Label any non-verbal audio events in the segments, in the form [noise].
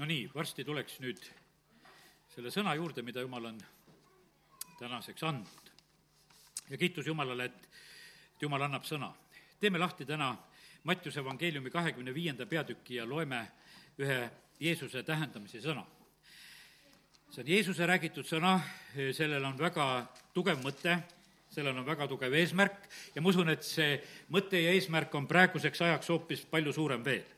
no nii, varsti tuleks nüüd selle sõna juurde, mida Jumal on tänaseks andnud. ja kiitus Jumalale, et, et Jumal annab sõna. teeme lahti täna Mattiuse evangeeliumi kahekümne viienda peatüki ja loeme ühe Jeesuse tähendamise sõna. see on Jeesuse räägitud sõna, sellel on väga tugev mõte, sellel on väga tugev eesmärk ja ma usun, et see mõte ja eesmärk on praeguseks ajaks hoopis palju suurem veel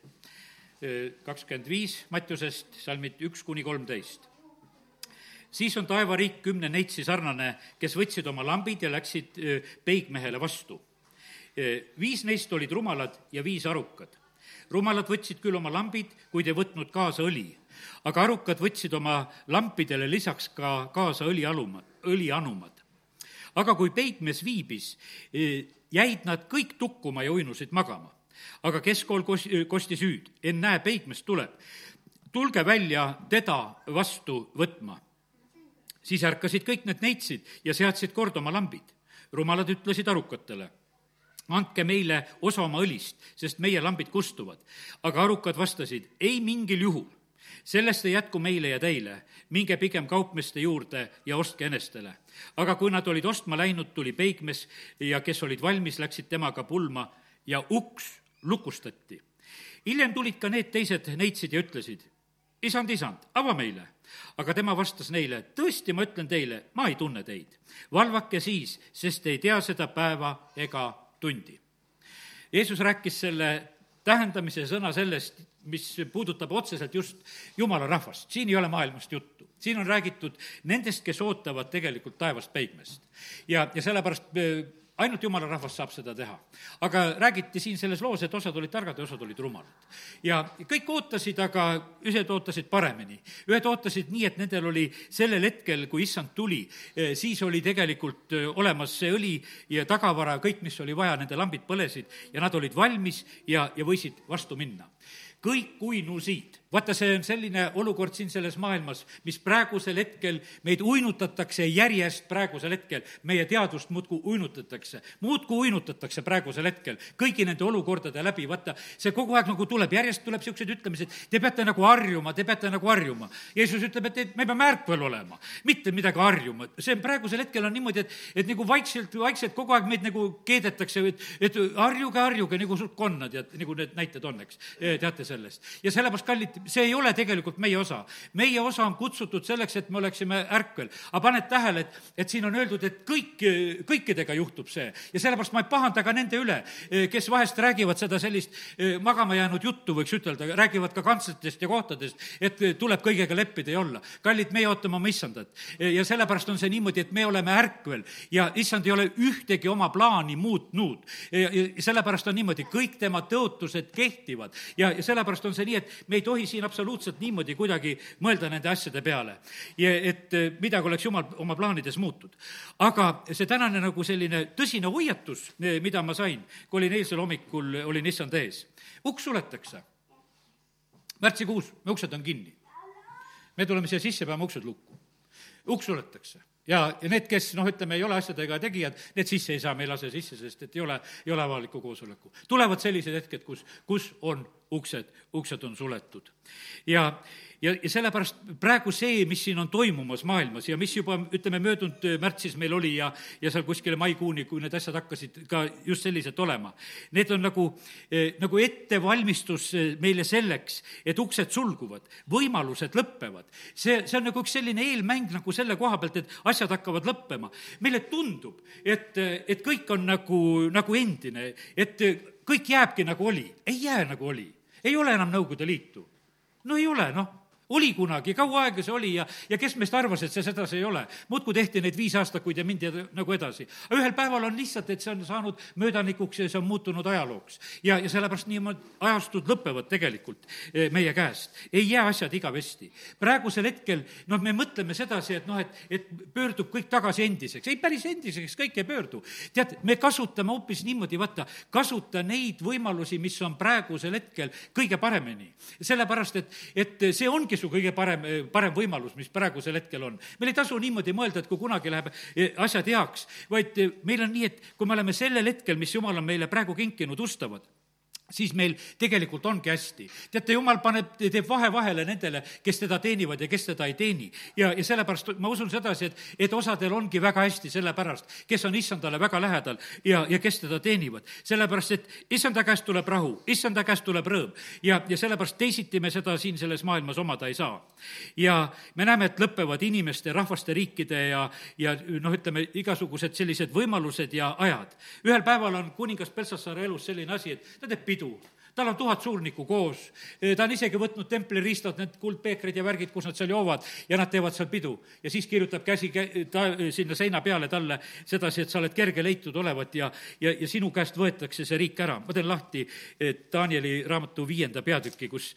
kakskümmend viis Mattiusest, salmid üks kuni kolmteist. siis on taevariik kümne neitsi sarnane, kes võtsid oma lambid ja läksid peigmehele vastu. viis neist olid rumalad ja viis arukad. rumalad võtsid küll oma lambid, kuid ei võtnud kaasa õli. aga arukad võtsid oma lampidele lisaks ka kaasa õlialuma, õlianumad. aga kui peigmees viibis, jäid nad kõik tukkuma ja uinusid magama aga keskkool kos-, kostis hüüd, ennäe, peigmees tuleb. tulge välja teda vastu võtma. siis ärkasid kõik need neitsid ja seadsid kord oma lambid. rumalad ütlesid arukatele andke meile osa oma õlist, sest meie lambid kustuvad. aga arukad vastasid, ei mingil juhul. sellest ei jätku meile ja teile, minge pigem kaupmeeste juurde ja ostke enestele. aga kui nad olid ostma läinud, tuli peigmees ja kes olid valmis, läksid temaga pulma ja uks lukustati. hiljem tulid ka need teised neitsid ja ütlesid, isand, isand, ava meile. aga tema vastas neile, tõesti, ma ütlen teile, ma ei tunne teid. valvake siis, sest ei tea seda päeva ega tundi. Jeesus rääkis selle tähendamise sõna sellest, mis puudutab otseselt just jumala rahvast, siin ei ole maailmast juttu. siin on räägitud nendest, kes ootavad tegelikult taevast peigmest. ja, ja sellepärast ainult jumala rahvas saab seda teha. aga räägiti siin selles loos, et osad olid targad ja osad olid rumalad. ja kõik ootasid, aga ühed ootasid paremini. ühed ootasid nii, et nendel oli sellel hetkel, kui issand tuli, siis oli tegelikult olemas see õli ja tagavara, kõik, mis oli vaja, nende lambid põlesid ja nad olid valmis ja, ja võisid vastu minna. kõik uinusid vaata, see on selline olukord siin selles maailmas, mis praegusel hetkel meid uinutatakse järjest praegusel hetkel, meie teadust muudkui uinutatakse, muudkui uinutatakse praegusel hetkel kõigi nende olukordade läbi, vaata, see kogu aeg nagu tuleb, järjest tuleb niisuguseid ütlemised, te peate nagu harjuma, te peate nagu harjuma. Jeesus ütleb, et, et me peame ärkvel olema, mitte midagi harjuma, see praegusel hetkel on niimoodi, et, et nagu vaikselt, vaikselt kogu aeg meid nagu keedetakse, et, et harjuge, harjuge, nagu suht konnad ja nagu need näited on, eks, teate sellest. ja sellepärast, kallid, see ei ole tegelikult meie osa. meie osa on kutsutud selleks, et me oleksime ärkvel. aga paned tähele, et, et siin on öeldud, et kõik, kõikidega juhtub see ja sellepärast ma ei pahanda ka nende üle, kes vahest räägivad seda sellist eh, magama jäänud juttu, võiks ütelda, räägivad ka kantslitest ja kohtadest, et tuleb kõigega leppida ja olla. kallid, meie ootame oma issandat ja sellepärast on see niimoodi, et me oleme ärkvel ja issand ei ole ühtegi oma plaani muutnud. ja, sellepärast on niimoodi, kõik tema tõotused kehtivad ja, ja sellepärast on see nii, et me ei tohi siin absoluutselt niimoodi kuidagi mõelda nende asjade peale. et eh, midagi oleks Jumal oma plaanides muutud. aga see tänane nagu selline tõsine hoiatus, eh, mida ma sain, kui olin eilsel hommikul, olin issand ees, uks suletakse. märtsikuus, uksed on kinni. me tuleme siia sisse, peame uksed lukku. uks suletakse ja, ja need, kes noh, ütleme, ei ole asjadega tegijad, need sisse ei saa, me ei lase sisse, sest et ei ole, ei ole avalikku koosoleku. tulevad sellised hetked, kus, kus on uksed, uksed on suletud. ja, ja, ja sellepärast praegu see, mis siin on toimumas maailmas ja mis juba, ütleme, möödunud märtsis meil oli ja, ja seal kuskile maikuuni, kui need asjad hakkasid ka just sellised olema, need on nagu, nagu ettevalmistus meile selleks, et uksed sulguvad, võimalused lõpevad. see, see on nagu üks selline eelmäng nagu selle koha pealt, et asjad hakkavad lõppema. meile tundub, et, et kõik on nagu, nagu endine, et kõik jääbki nagu oli. ei jää nagu oli. Ei ole enam Nõukogude Liitu. no ei ole, noh oli kunagi, kaua aega see oli ja, ja kes meist arvas, et see sedasi ei ole. muudkui tehti neid viisaastakuid ja mindi nagu edasi. aga ühel päeval on lihtsalt, et see on saanud möödanikuks ja see on muutunud ajalooks. ja, ja sellepärast niimoodi ajastud lõpevad tegelikult eh, meie käest. ei jää asjad igavesti. praegusel hetkel, noh, me mõtleme sedasi, et noh, et, et pöördub kõik tagasi endiseks. ei, päris endiseks kõik ei pöördu. tead, me kasutame hoopis niimoodi, vaata, kasuta neid võimalusi, mis on praegusel hetkel kõige paremini. sellepärast, et, et see ongi su kõige parem, parem võimalus, mis praegusel hetkel on. meil ei tasu niimoodi mõelda, et kui kunagi läheb eh, asjad heaks, vaid eh, meil on nii, et kui me oleme sellel hetkel, mis Jumal on meile praegu kinkinud, ustavad, siis meil tegelikult ongi hästi. teate, jumal paneb, teeb vahe vahele nendele, kes teda teenivad ja kes teda ei teeni. ja, ja sellepärast ma usun sedasi, et, et osadel ongi väga hästi sellepärast, kes on issandale väga lähedal ja, ja kes teda teenivad. sellepärast, et issanda käest tuleb rahu, issanda käest tuleb rõõm ja, ja sellepärast teisiti me seda siin selles maailmas omada ei saa. ja me näeme, et lõpevad inimeste, rahvaste, riikide ja, ja noh, ütleme, igasugused sellised võimalused ja ajad. ühel päeval on kuningas Peltsassaare elus selline asi, et ta teeb pidu tal on tuhat suurnikku koos, ta on isegi võtnud templiriistad, need kuldpeekrid ja värgid, kus nad seal joovad ja nad teevad seal pidu. ja siis kirjutab käsi kä-, ta sinna seina peale talle sedasi, et sa oled kerge leitud olevat ja, ja, ja sinu käest võetakse see riik ära. ma teen lahti Danieli raamatu viienda peatüki, kus,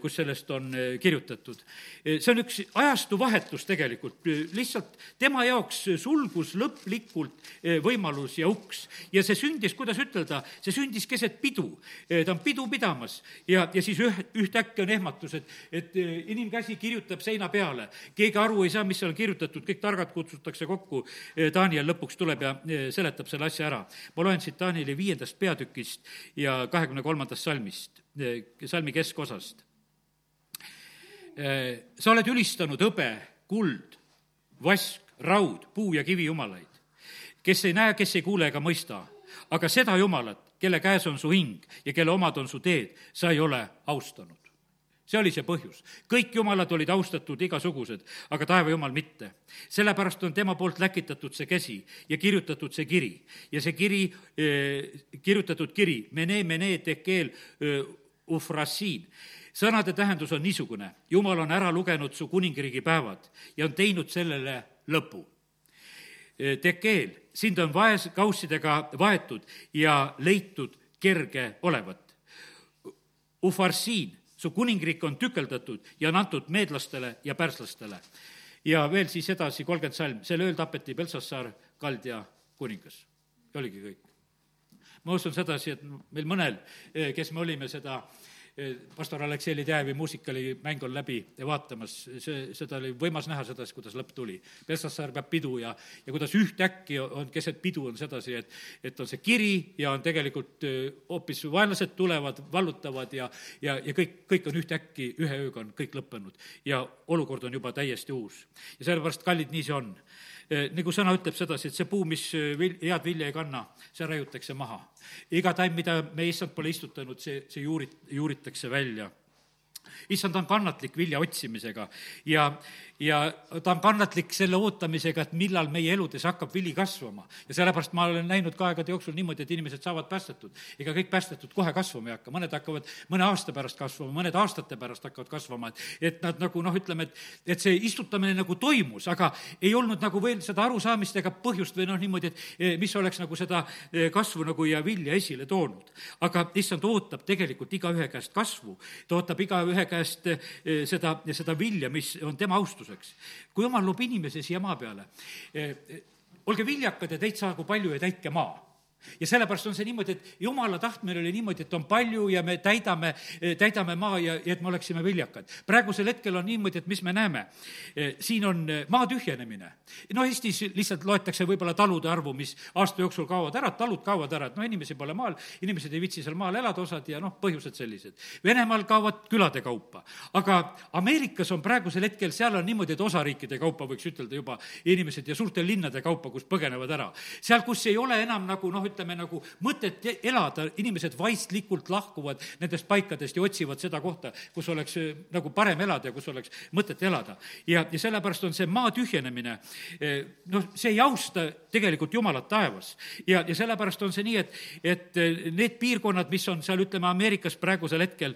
kus sellest on kirjutatud. see on üks ajastu vahetus tegelikult, lihtsalt tema jaoks sulgus lõplikult võimalus ja uks. ja see sündis, kuidas ütelda, see sündis keset pidu. ta on pidu pidu pidamas ja, ja siis üh-, ühtäkki on ehmatus, et, et eh, inimkäsi kirjutab seina peale. keegi aru ei saa, mis seal on kirjutatud, kõik targad kutsutakse kokku. Eh, Daniel lõpuks tuleb ja eh, seletab selle asja ära. ma loen siit Danieli viiendast peatükist ja kahekümne kolmandast salmist, salmi keskosast. sa oled ülistanud hõbe, kuld, vask, raud, puu ja kivi jumalaid, kes ei näe, kes ei kuule ega mõista, aga seda Jumalat, kelle käes on su hing ja kelle omad on su teed, sa ei ole austanud. see oli see põhjus. kõik jumalad olid austatud igasugused, aga taeva jumal mitte. sellepärast on tema poolt läkitatud see käsi ja kirjutatud see kiri. ja see kiri eh,, kirjutatud kiri, mene, mene, tekeel eh,, ufrasiin sõnade tähendus on niisugune, jumal on ära lugenud su kuningriigi päevad ja on teinud sellele lõpu. Tekeel, sind on vaeskaussidega vaetud ja leitud kerge olevat. Ufarsiin, su kuningriik on tükeldatud ja on antud meedlastele ja pärslastele. ja veel siis edasi kolmkümmend salm, selle ööl tapeti Peltsassaar, kaldja kuningas. oligi kõik. ma usun sedasi, et meil mõnel, kes me olime seda äh, pastor Aleksei Lidjajevi muusikalimäng on läbi ja vaatamas, see, seda oli võimas näha sedasi, kuidas lõpp tuli. Petsassaar peab pidu ja, ja kuidas ühtäkki on keset pidu on sedasi, et, et on see kiri ja on tegelikult hoopis vaenlased tulevad, vallutavad ja, ja, ja kõik, kõik on ühtäkki, ühe ööga on kõik lõppenud. ja olukord on juba täiesti uus. ja sellepärast, kallid, nii see on Eh, nagu sõna ütleb sedasi, et see puu, mis eh, vil-, head vilja ei kanna, see raiutakse maha. iga taim, mida me issand pole istutanud, see, see juurit-, juuritakse välja issand on kannatlik vilja otsimisega ja, ja ta on kannatlik selle ootamisega, et millal meie eludes hakkab vili kasvama. ja sellepärast ma olen näinud ka aegade jooksul niimoodi, et inimesed saavad päästetud. ega kõik päästetud kohe kasvama ei hakka, mõned hakkavad mõne aasta pärast kasvama, mõned aastate pärast hakkavad kasvama, et, et nad nagu noh, ütleme, et, et see istutamine nagu toimus, aga ei olnud nagu veel seda arusaamist ega põhjust või noh, niimoodi, et eh, mis oleks nagu seda eh, kasvu nagu ja vilja esile toonud. aga issand ootab tegelikult igaühe käest kasvu, ta ootab igaühe käest eh, seda, seda vilja, mis on tema austuseks. Kui jumal loob inimese siia maa peale, eh, olge viljakad ja teid saagu palju ja täitke maa ja sellepärast on see niimoodi, et jumala tahtmine oli niimoodi, et on palju ja me täidame, täidame maa ja, ja et me oleksime viljakad. praegusel hetkel on niimoodi, et mis me näeme? siin on maa tühjenemine. no Eestis lihtsalt loetakse võib-olla talude arvu, mis aasta jooksul kaovad ära, talud kaovad ära, et no inimesi pole maal, inimesed ei viitsi seal maal elada, osad ja noh, põhjused sellised. Venemaal kaovad külade kaupa. aga Ameerikas on praegusel hetkel, seal on niimoodi, et osariikide kaupa võiks ütelda juba inimesed ja suurte linnade kaupa, kust põgenevad ära. seal, kus ei ole enam nagu noh, ütleme nagu mõtet elada, inimesed vaistlikult lahkuvad nendest paikadest ja otsivad seda kohta, kus oleks eh, nagu parem elada ja kus oleks mõtet elada. ja, ja sellepärast on see maa tühjenemine, eh, noh, see ei austa tegelikult Jumalat taevas. ja, ja sellepärast on see nii, et, et eh, need piirkonnad, mis on seal, ütleme, Ameerikas praegusel hetkel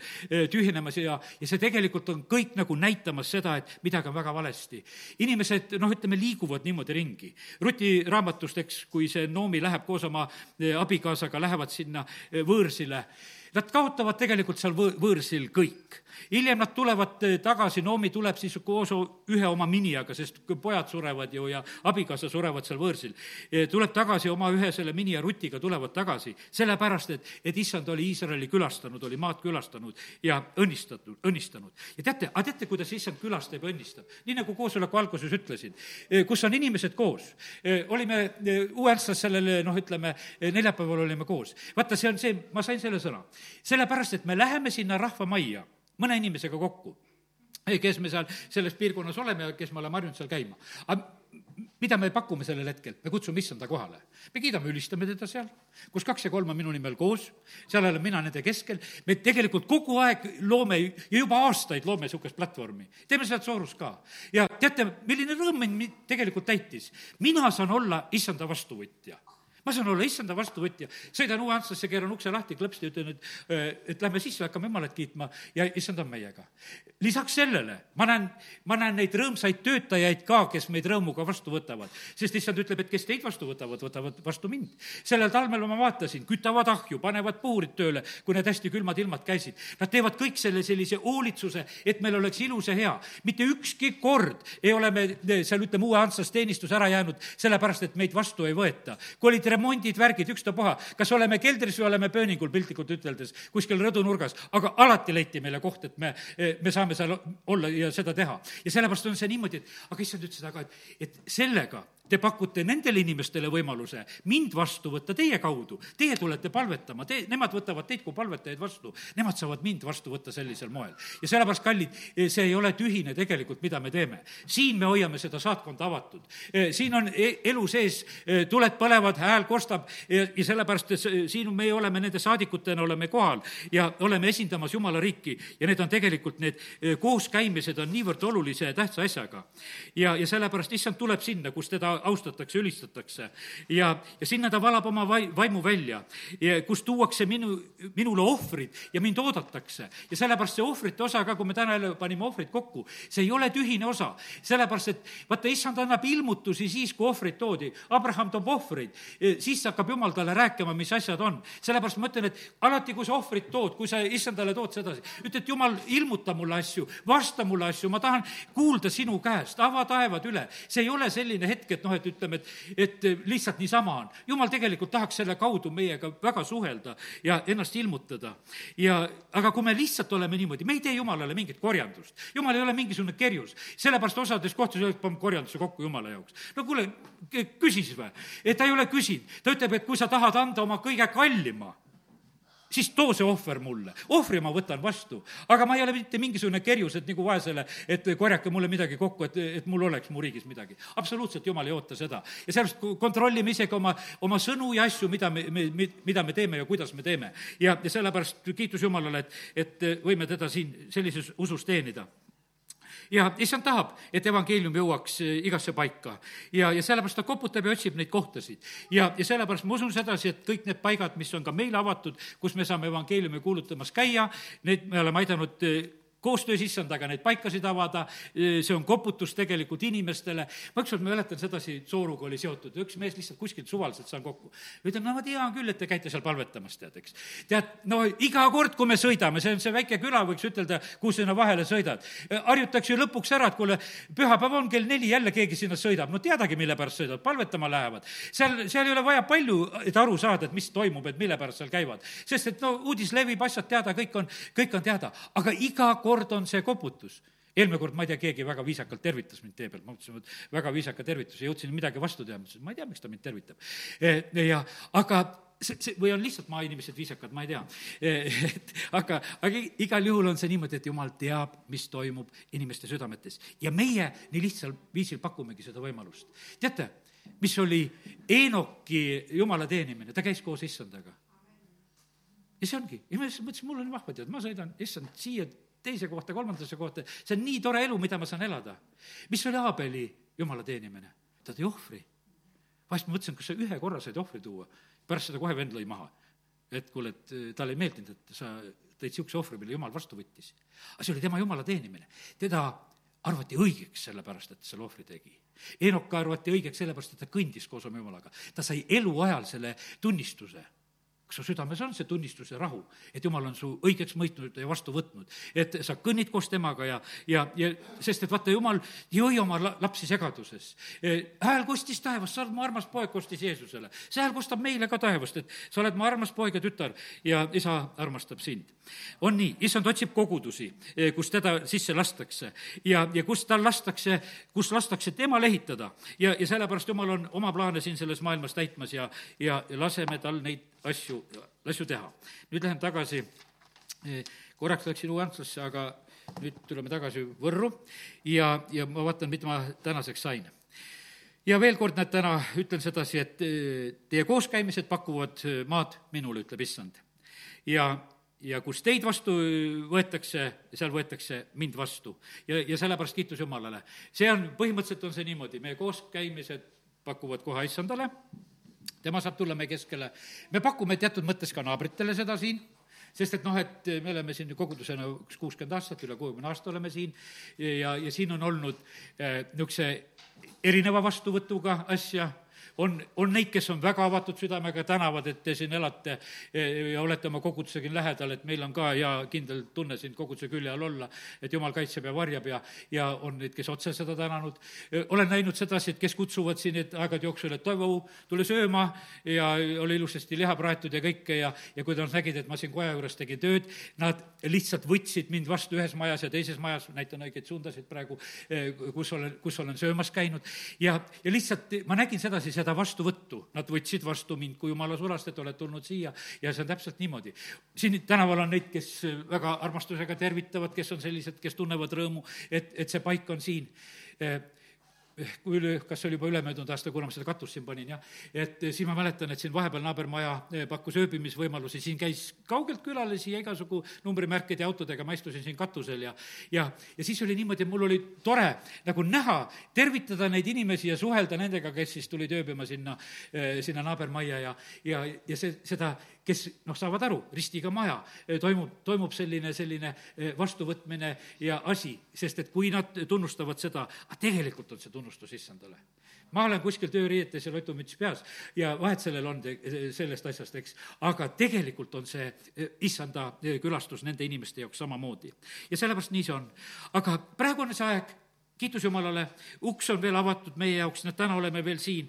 tühjenemas ja, ja see tegelikult on kõik nagu näitamas seda, et midagi on väga valesti. inimesed, noh, ütleme, liiguvad niimoodi ringi. Ruti raamatust, eks, kui see Noomi läheb koos oma abikaasaga lähevad sinna võõrsile. Nad kaotavad tegelikult seal võõ-, võõrsil kõik hiljem nad tulevad eh, tagasi, Noomi tuleb siis koos ühe oma miniaga, sest pojad surevad ju ja abikaasa surevad seal võõrsil. Eh, tuleb tagasi oma ühe selle minia Rutiga, tulevad tagasi, sellepärast et, et issand oli Iisraeli külastanud, oli maad külastanud ja õnnistatud, õnnistanud. ja teate, aga teate, kuidas issand külastab ja õnnistab? nii nagu koosoleku alguses ütlesin, eh, kus on inimesed koos. olime Uue-Antslas sellel noh, ütleme, neljapäeval olime koos. vaata, see on see, ma sain selle sõna, sellepärast, et me läheme sinna rahvamajja mõne inimesega kokku kes me seal selles piirkonnas oleme ja kes me oleme harjunud seal käima. mida me pakume sellel hetkel? me kutsume issanda kohale. me kiidame, ülistame teda seal, kus kaks ja kolm on minu nimel koos, seal olen mina nende keskel, me tegelikult kogu aeg loome ja juba aastaid loome niisugust platvormi. teeme seda Soorus ka. ja teate, milline rõõm mind tegelikult täitis? mina saan olla issanda vastuvõtja ma saan olla issanda vastuvõtja, sõidan uue Antslasse, keeran ukse lahti, klõpsti, ütlen, et, äh, et lähme sisse, hakkame Jumalat kiitma ja issand on meiega. lisaks sellele ma näen, ma näen neid rõõmsaid töötajaid ka, kes meid rõõmuga vastu võtavad, sest issand ütleb, et kes teid vastu võtavad, võtavad vastu mind. sellel talvel ma vaatasin, kütavad ahju, panevad puhurid tööle, kui need hästi külmad ilmad käisid. Nad teevad kõik selle sellise hoolitsuse, et meil oleks ilus ja hea. mitte ükski kord ei ole me seal, ütleme, uue Antslas teenistus ära jäänud, sellepärast et meid vastu ei võeta. kui olid remondid, värgid, ükstapuha, kas oleme keldris või oleme pööningul piltlikult üteldes, kuskil rõdunurgas, aga alati leiti meile koht, et me, me saame seal olla ja seda teha. ja sellepärast on see niimoodi, et aga issand ütles, aga et, et sellega te pakute nendele inimestele võimaluse mind vastu võtta teie kaudu. Teie tulete palvetama, te, nemad võtavad teid kui palvetajaid vastu, nemad saavad mind vastu võtta sellisel moel. ja sellepärast, kallid, see ei ole tühine tegelikult, mida me teeme. siin me hoiame seda saatkonda avatud. siin on e, elu sees, tuled põlevad, hääl kostab ja, ja sellepärast, siin meie oleme nende saadikutena, oleme kohal ja oleme esindamas Jumala riiki ja need on tegelikult need kooskäimised on niivõrd olulise ja tähtsa asjaga. ja, ja sellepärast issand tuleb sinna, kus teda austatakse, ülistatakse. ja, ja sinna ta valab oma vai-, vaimu välja, kus tuuakse minu, minule ohvrid ja mind oodatakse. ja sellepärast see ohvrite osa ka, kui me täna jälle panime ohvrid kokku, see ei ole tühine osa. sellepärast, et vaata, issand annab ilmutusi siis, kui ohvrid toodi. Abraham toob ohvreid, siis hakkab jumal talle rääkima, mis asjad on. sellepärast ma ütlen, et alati, kui sa ohvrit tood, kui sa issandale tood sedasi, ütled, jumal, ilmuta mulle asju, vasta mulle asju, ma tahan kuulda sinu käest, ava taevad üle. see ei ole selline hetk, et noh, et ütleme, et, et lihtsalt niisama on. jumal tegelikult tahaks selle kaudu meiega väga suhelda ja ennast ilmutada. ja, aga kui me lihtsalt oleme niimoodi, me ei tee Jumalale mingit korjandust. Jumal ei ole mingisugune kerjus. sellepärast osades kohtades öeldakse, paneme korjanduse kokku Jumala jaoks. no kuule, küsis või? et ta ei ole küsinud. ta ütleb, et kui sa tahad anda oma kõige kallima siis too see ohver mulle. ohvri ma võtan vastu, aga ma ei ole mitte mingisugune kerjus, et nagu vaesele, et korjake mulle midagi kokku, et, et mul oleks mu riigis midagi. absoluutselt Jumal ei oota seda. ja sellepärast kontrollime isegi oma, oma sõnu ja asju, mida me, me, mida me teeme ja kuidas me teeme. ja, ja sellepärast kiitus Jumalale, et, et võime teda siin sellises usus teenida ja issand tahab, et evangeelium jõuaks eh, igasse paika. ja, ja sellepärast ta koputab ja otsib neid kohtasid. ja, ja sellepärast ma usun sedasi, et kõik need paigad, mis on ka meile avatud, kus me saame evangeeliumi kuulutamas käia, neid me oleme aidanud eh, koostöös issandaga neid paikasid avada, see on koputus tegelikult inimestele. ma ükskord mäletan sedasi, Sooruga oli seotud, üks mees lihtsalt kuskilt suvaliselt saan kokku. ütleb, no ma tean küll, et te käite seal palvetamas, tead, eks. tead, no iga kord, kui me sõidame, see on see väike küla, võiks ütelda, kuhu sinna vahele sõidad. harjutakse ju lõpuks ära, et kuule, pühapäev on kell neli, jälle keegi sinna sõidab, no teadagi, mille pärast sõidavad, palvetama lähevad. seal, seal ei ole vaja palju, et aru saada, et mis toimub, et mille pärast seal käivad. sest et no uudis levib, asjad teada, kõik on, kõik on teada, aga iga kord kord on see koputus eelmine kord, ma ei tea, keegi väga viisakalt tervitas mind tee peal, ma mõtlesin, et väga viisaka tervituse, jõudsin midagi vastu teha, mõtlesin, ma ei tea, miks ta mind tervitab. E, ja aga see, see, või on lihtsalt maainimesed viisakad, ma ei tea. E, et aga, aga igal juhul on see niimoodi, et jumal teab, mis toimub inimeste südametes. ja meie nii lihtsal viisil pakumegi seda võimalust. teate, mis oli Eenoki jumala teenimine, ta käis koos issandaga. ja see ongi, ja ma mõtlesin, mul on vahva, tead, ma sõidan, issand, siia teise kohta, kolmandasse kohta, see on nii tore elu, mida ma saan elada. mis oli Aabeli jumala teenimine? ta tõi ohvri. vahest ma mõtlesin, kas sa ühe korra said ohvri tuua, pärast seda kohe vend lõi maha. et kuule, et eh, talle ei meeldinud, et sa tõid niisuguse ohvri, mille jumal vastu võttis. aga see oli tema jumala teenimine. teda arvati õigeks sellepärast, et selle ohvri tegi. Enoka arvati õigeks sellepärast, et ta kõndis koos oma jumalaga. ta sai eluajal selle tunnistuse kas su südames on see tunnistus ja rahu, et jumal on su õigeks mõistnud ja vastu võtnud, et sa kõnnid koos temaga ja, ja, ja sest et vaata, jumal ei hoia oma lapsi segaduses. E, hääl kostis taevast, sa oled mu armas poeg, kostis Jeesusele. see hääl kostab meile ka taevast, et sa oled mu armas poeg ja tütar ja isa armastab sind. on nii, issand otsib kogudusi, e, kus teda sisse lastakse ja, ja kus tal lastakse, kus lastakse tema lehitada ja, ja sellepärast jumal on oma plaane siin selles maailmas täitmas ja, ja laseme tal neid asju, asju teha. nüüd lähen tagasi, korraks läksin Uue-Antslasse, aga nüüd tuleme tagasi Võrru ja, ja ma vaatan, mida ma tänaseks sain ja veel kord, näed, täna ütlen sedasi, et teie kooskäimised pakuvad maad minule, ütleb issand. ja, ja kus teid vastu võetakse, seal võetakse mind vastu. ja, ja sellepärast kiitus Jumalale. see on, põhimõtteliselt on see niimoodi, meie kooskäimised pakuvad koha issandale, tema saab tulla meie keskele, me pakume teatud mõttes ka naabritele seda siin, sest et noh, et me oleme siin kogudusena üks kuuskümmend aastat, üle kuuekümne aasta oleme siin. Ja, ja siin on olnud niisuguse erineva vastuvõtuga asja on, on neid, kes on väga avatud südamega, tänavad, et te siin elate ja olete oma kogudusega lähedal, et meil on ka hea kindel tunne siin koguduse külje all olla, et jumal kaitseb ja varjab ja, ja on neid, kes otse seda tänanud. olen näinud sedasi, et kes kutsuvad siin et aegade jooksul, et Toivo, tule sööma ja oli ilusasti liha praetud ja kõike ja, ja kui nad nägid, et ma siin koja juures tegin tööd, nad lihtsalt võtsid mind vastu ühes majas ja teises majas, näitan õigeid suundasid praegu, kus olen, kus olen söömas käinud ja, ja lihtsalt ma nägin sedasi, seda vastuvõttu, nad võtsid vastu mind kui jumala sulast, et oled tulnud siia. Ja see on täpselt niimoodi. siin tänaval on neid, kes väga armastusega tervitavad, kes on sellised, kes tunnevad rõõmu, et, et see paik on siin kui üle, kas see oli juba ülemöödunud aasta, kuna ma seda katust siin panin, jah, et siis ma mäletan, et siin vahepeal naabermaja eh, pakkus ööbimisvõimalusi, siin käis kaugelt külalisi ja igasugu numbrimärkide ja autodega, ma istusin siin katusel ja ja, ja siis oli niimoodi, mul oli tore nagu näha, tervitada neid inimesi ja suhelda nendega, kes siis tulid ööbima sinna, eh, sinna naabermajja ja, ja, ja see, seda kes noh, saavad aru, ristiga maja, toimub, toimub selline, selline vastuvõtmine ja asi, sest et kui nad tunnustavad seda, aga tegelikult on see tunnustus issandale. ma olen kuskil tööriietes ja lotumüts peas ja vahet sellel on sellest asjast, eks, aga tegelikult on see issanda külastus nende inimeste jaoks samamoodi. ja sellepärast nii see on. aga praegu on see aeg kiitus Jumalale, uks on veel avatud meie jaoks, näed, täna oleme veel siin,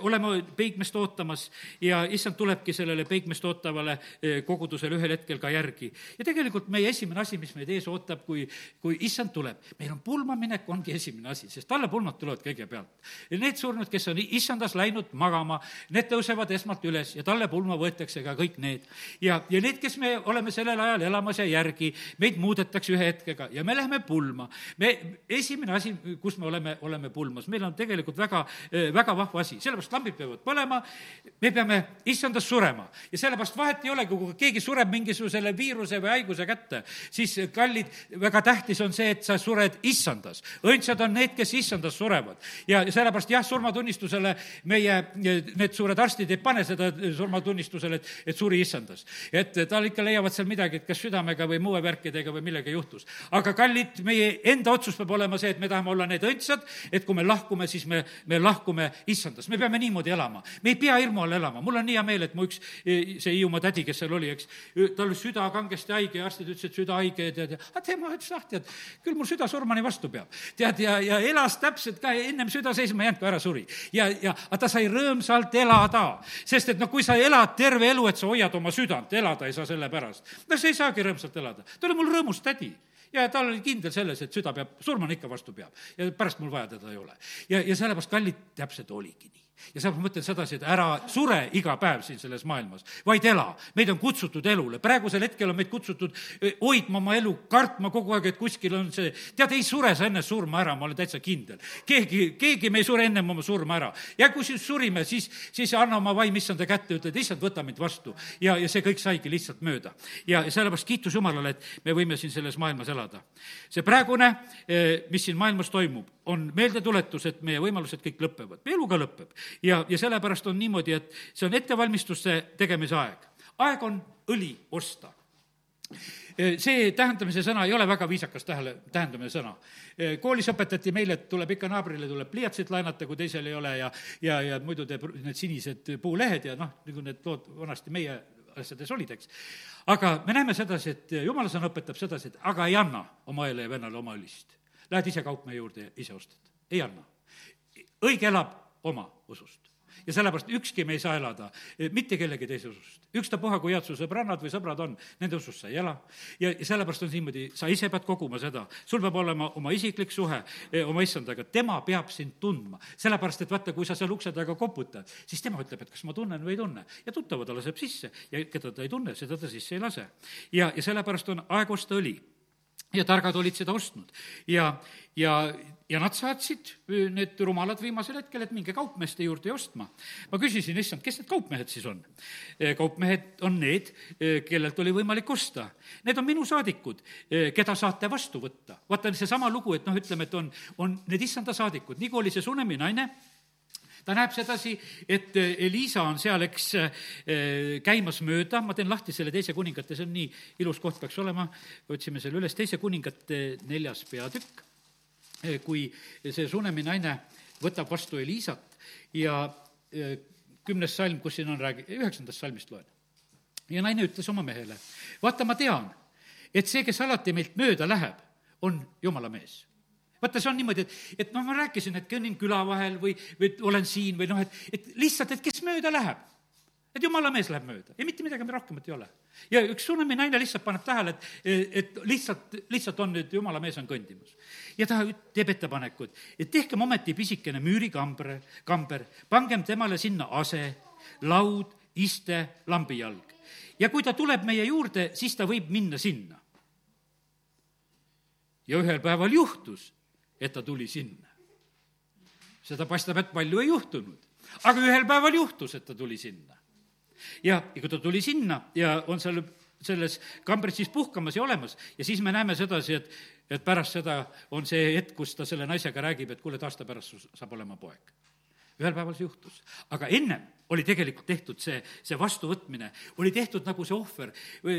oleme peigmest ootamas ja issand tulebki sellele peigmest ootavale kogudusele ühel hetkel ka järgi. ja tegelikult meie esimene asi, mis meid ees ootab, kui, kui issand tuleb, meil on pulmaminek, ongi esimene asi, sest talle pulmad tulevad kõigepealt. Need surnud, kes on issandas läinud magama, need tõusevad esmalt üles ja talle pulma võetakse ka kõik need. ja, ja need, kes me oleme sellel ajal elamas ja järgi, meid muudetakse ühe hetkega ja me läheme pulma. me, esimene asi, asi, kus me oleme, oleme pulmas. meil on tegelikult väga, eh, väga vahva asi, sellepärast lambid peavad põlema, me peame issandas surema. ja sellepärast vahet ei olegi, kui keegi sureb mingisugusele viiruse või haiguse kätte, siis eh, kallid, väga tähtis on see, et sa sured issandas. õndsad on need, kes issandas surevad. ja sellepärast jah, surmatunnistusele meie eh, need suured arstid ei pane seda surmatunnistusele, et, et suri issandas. et tal ikka leiavad seal midagi, et kas südamega või muu värkidega või millega juhtus. aga kallid, meie enda otsus peab olema see, et me tahame tahame olla need õndsad, et kui me lahkume, siis me, me lahkume issandast, me peame niimoodi elama. me ei pea hirmu all elama, mul on nii hea meel, et mu üks, e, see Hiiumaa tädi, kes seal oli, eks, tal oli süda kangesti haige ja arstid ütlesid, süda haige ja tead, aga tema ütles, ah tead, küll mul süda surmani vastu peab. tead, ja, ja elas täpselt ka, ennem süda seisma ei jäänud, kui ära suri. ja, ja, aga ta sai rõõmsalt elada, sest et noh, kui sa elad terve elu, et sa hoiad oma südant, elada ei saa selle pärast, no sa ei saagi rõõmsalt elada. ta oli mul rõõmus tädi ja tal oli kindel selles, et süda peab, surmani ikka vastu peab ja pärast mul vaja teda ei ole. ja, ja sellepärast, kallid, täpselt oligi nii ja seepärast ma mõtlen sedasi, et ära sure iga päev siin selles maailmas, vaid ela. meid on kutsutud elule, praegusel hetkel on meid kutsutud eh, hoidma oma elu, kartma kogu aeg, et kuskil on see, tead, ei sure sa enne surma ära, ma olen täitsa kindel. keegi, keegi me ei sure ennem oma surma ära. ja kui siis surime, siis, siis anna oma vaim issanda kätte, ütled, issand, võta mind vastu. ja, ja see kõik saigi lihtsalt mööda. ja, ja sellepärast kiitus Jumalale, et me võime siin selles maailmas elada. see praegune, eh, mis siin maailmas toimub, on meeldetuletus, et meie võimalused kõik lõpevad, meie elu ka lõpeb. ja, ja sellepärast on niimoodi, et see on ettevalmistuste tegemise aeg. aeg on õli osta see tähendamise sõna ei ole väga viisakas tähele, tähendamine sõna. koolis õpetati meile, et tuleb ikka naabrile tuleb pliiatsit laenata, kui teisel ei ole ja, ja, ja muidu teeb need sinised puulehed ja noh, nagu need lood vanasti meie asjades olid, eks. aga me näeme sedasi, et jumala sõna õpetab sedasi, et aga ei anna oma õele ja vennale oma õlist Lähed ise kaupmehe juurde ja ise ostad, ei anna. õige elab oma usust. ja sellepärast ükski me ei saa elada eh, mitte kellegi teise usust. ükstapuha, kui head su sõbrannad või sõbrad on, nende usust sa ei ela. ja, sellepärast on niimoodi, sa ise pead koguma seda, sul peab olema oma isiklik suhe eh, oma issandaga, tema peab sind tundma. sellepärast, et vaata, kui sa seal ukse taga koputad, siis tema ütleb, et kas ma tunnen või ei tunne. ja tuttava ta laseb sisse ja keda ta ei tunne, seda ta sisse ei lase. ja, ja sellepärast on aeg osta õli ja targad olid seda ostnud ja, ja, ja nad saatsid, need rumalad viimasel hetkel, et minge kaupmeeste juurde ostma. ma küsisin, issand, kes need kaupmehed siis on? kaupmehed on need, kellelt oli võimalik osta. Need on minu saadikud, keda saate vastu võtta. vaata, seesama lugu, et noh, ütleme, et on, on need issanda saadikud, nii kui oli see Sunemi naine, ta näeb sedasi, et eh, Elisa on seal, eks, eh, käimas mööda, ma teen lahti selle teise kuningate, see on nii ilus koht peaks olema, otsime selle üles, teise kuningate neljas peatükk, eh, kui see Sunemi naine võtab vastu Elisat ja kümnes salm, kus siin on, räägi-, üheksandast salmist loen. ja naine ütles oma mehele, vaata, ma tean, et see, kes alati meilt mööda läheb, on jumala mees vaata, see on niimoodi, et, et noh, ma rääkisin, et kõnnin küla vahel või, või olen siin või noh, et, et lihtsalt, et kes mööda läheb. et jumala mees läheb mööda ja mitte midagi rohkemat ei ole. ja üks Sunami naine lihtsalt paneb tähele, et, et lihtsalt, lihtsalt on nüüd jumala mees on kõndimas. ja ta teeb ettepanekud, et tehkem ometi pisikene müürikamber, kamber, pangem temale sinna ase, laud, iste, lambijalg. ja kui ta tuleb meie juurde, siis ta võib minna sinna ja ühel päeval juhtus, et ta tuli sinna. seda paistab, et palju ei juhtunud. aga ühel päeval juhtus, et ta tuli sinna. ja, ja kui ta tuli sinna ja on seal selles kambris siis puhkamas ja olemas ja siis me näeme sedasi, et, et pärast seda on see hetk, kus ta selle naisega räägib, et kuule, et aasta pärast saab olema poeg. Ühel päeval see juhtus, aga ennem oli tegelikult tehtud see, see vastuvõtmine, oli tehtud nagu see ohver.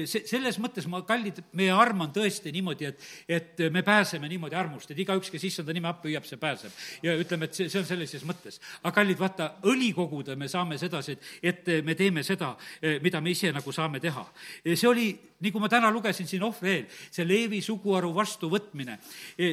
see, selles mõttes ma, kallid, meie arm on tõesti niimoodi, et, et me pääseme niimoodi armust, et igaüks, kes issanda nime appi hüüab, see pääseb. ja ütleme, et see, see on sellises mõttes. aga kallid, vaata, õli koguda me saame sedasi, et, et me teeme seda, mida me ise nagu saame teha. see oli, nagu ma täna lugesin siin ohvri eel, see Leevi suguharu vastuvõtmine,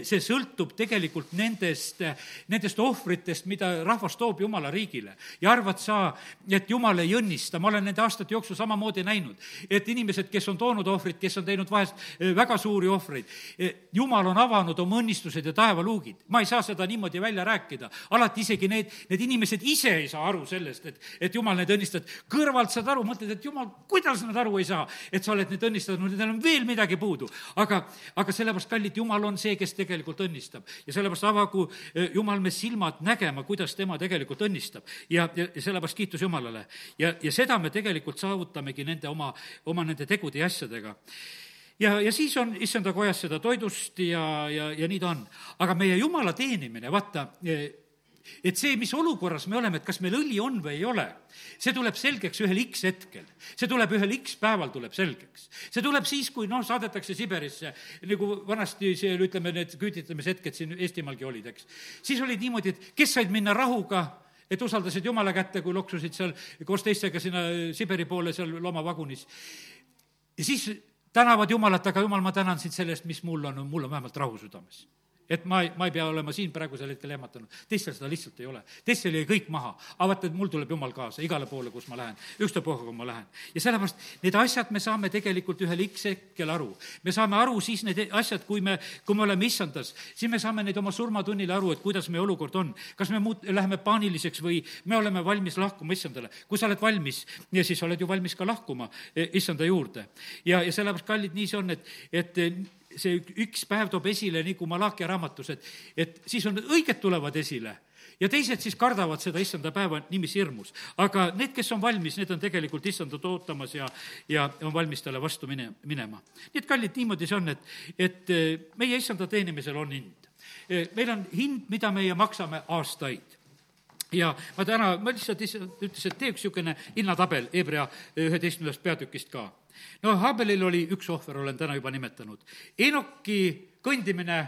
see sõltub tegelikult nendest, nendest ohvritest, mida rahvas toob Jumala riigile. ja arvad sa, et jumal ei õnnista, ma olen nende aastate jooksul samamoodi näinud, et inimesed, kes on toonud ohvrit, kes on teinud vahest eh, väga suuri ohvreid, eh, jumal on avanud oma õnnistused ja taevaluugid. ma ei saa seda niimoodi välja rääkida. alati isegi need, need inimesed ise ei saa aru sellest, et, et jumal neid õnnistab. kõrvalt saad aru, mõtled, et jumal, kuidas nad aru ei saa, et sa oled neid õnnistanud, nendel on veel midagi puudu. aga, aga sellepärast, kallid, jumal on see, kes tegelikult õnnistab. ja sellepärast avagu eh, jumal me silmad nägema, kuidas tema tegelikult õnnistab. ja, ja, ja sellepärast kiitus Jumalale. ja, ja seda me tegelikult saavutamegi nende oma, oma nende tegude ja asjadega ja, ja siis on issanda kojas seda toidust ja, ja, ja nii ta on. aga meie jumala teenimine, vaata, et see, mis olukorras me oleme, et kas meil õli on või ei ole, see tuleb selgeks ühel X hetkel. see tuleb ühel X päeval, tuleb selgeks. see tuleb siis, kui noh, saadetakse Siberisse, nagu vanasti see, ütleme, need küüditamishetked siin Eestimaalgi olid, eks. siis olid niimoodi, et kes said minna rahuga et usaldasid Jumala kätte, kui loksusid seal koos teistega sinna Siberi poole seal loomavagunis. ja siis tänavad Jumalat, aga Jumal, ma tänan sind selle eest, mis mul on, mul on vähemalt rahu südames et ma ei, ma ei pea olema siin praegusel hetkel ehmatanud. teistel seda lihtsalt ei ole. teistel jäi kõik maha. aga vaata, et mul tuleb jumal kaasa igale poole, kus ma lähen, ükstapuha, kuhu ma lähen. ja sellepärast need asjad me saame tegelikult ühel X hetkel aru. me saame aru siis need asjad, kui me, kui me oleme issandas, siis me saame neid oma surmatunnil aru, et kuidas meie olukord on. kas me muut-, läheme paaniliseks või me oleme valmis lahkuma issandale. kui sa oled valmis, siis oled ju valmis ka lahkuma eh, issanda juurde. ja, ja sellepärast, kallid, nii see on, et, et see üks päev toob esile, nagu Malachi raamatus, et, et siis on, õiged tulevad esile ja teised siis kardavad seda issanda päeva niiviisi hirmus. aga need, kes on valmis, need on tegelikult issandat ootamas ja, ja on valmis talle vastu mine, minema. nii et kallid, niimoodi see on, et, et eh, meie issanda teenimisel on hind. Eh, meil on hind, mida meie maksame aastaid ja ma täna, ma lihtsalt, lihtsalt ütles, et tee üks niisugune hinnatabel Hebra üheteistkümnendast peatükist ka no Habelil oli üks ohver, olen täna juba nimetanud. Enoki kõndimine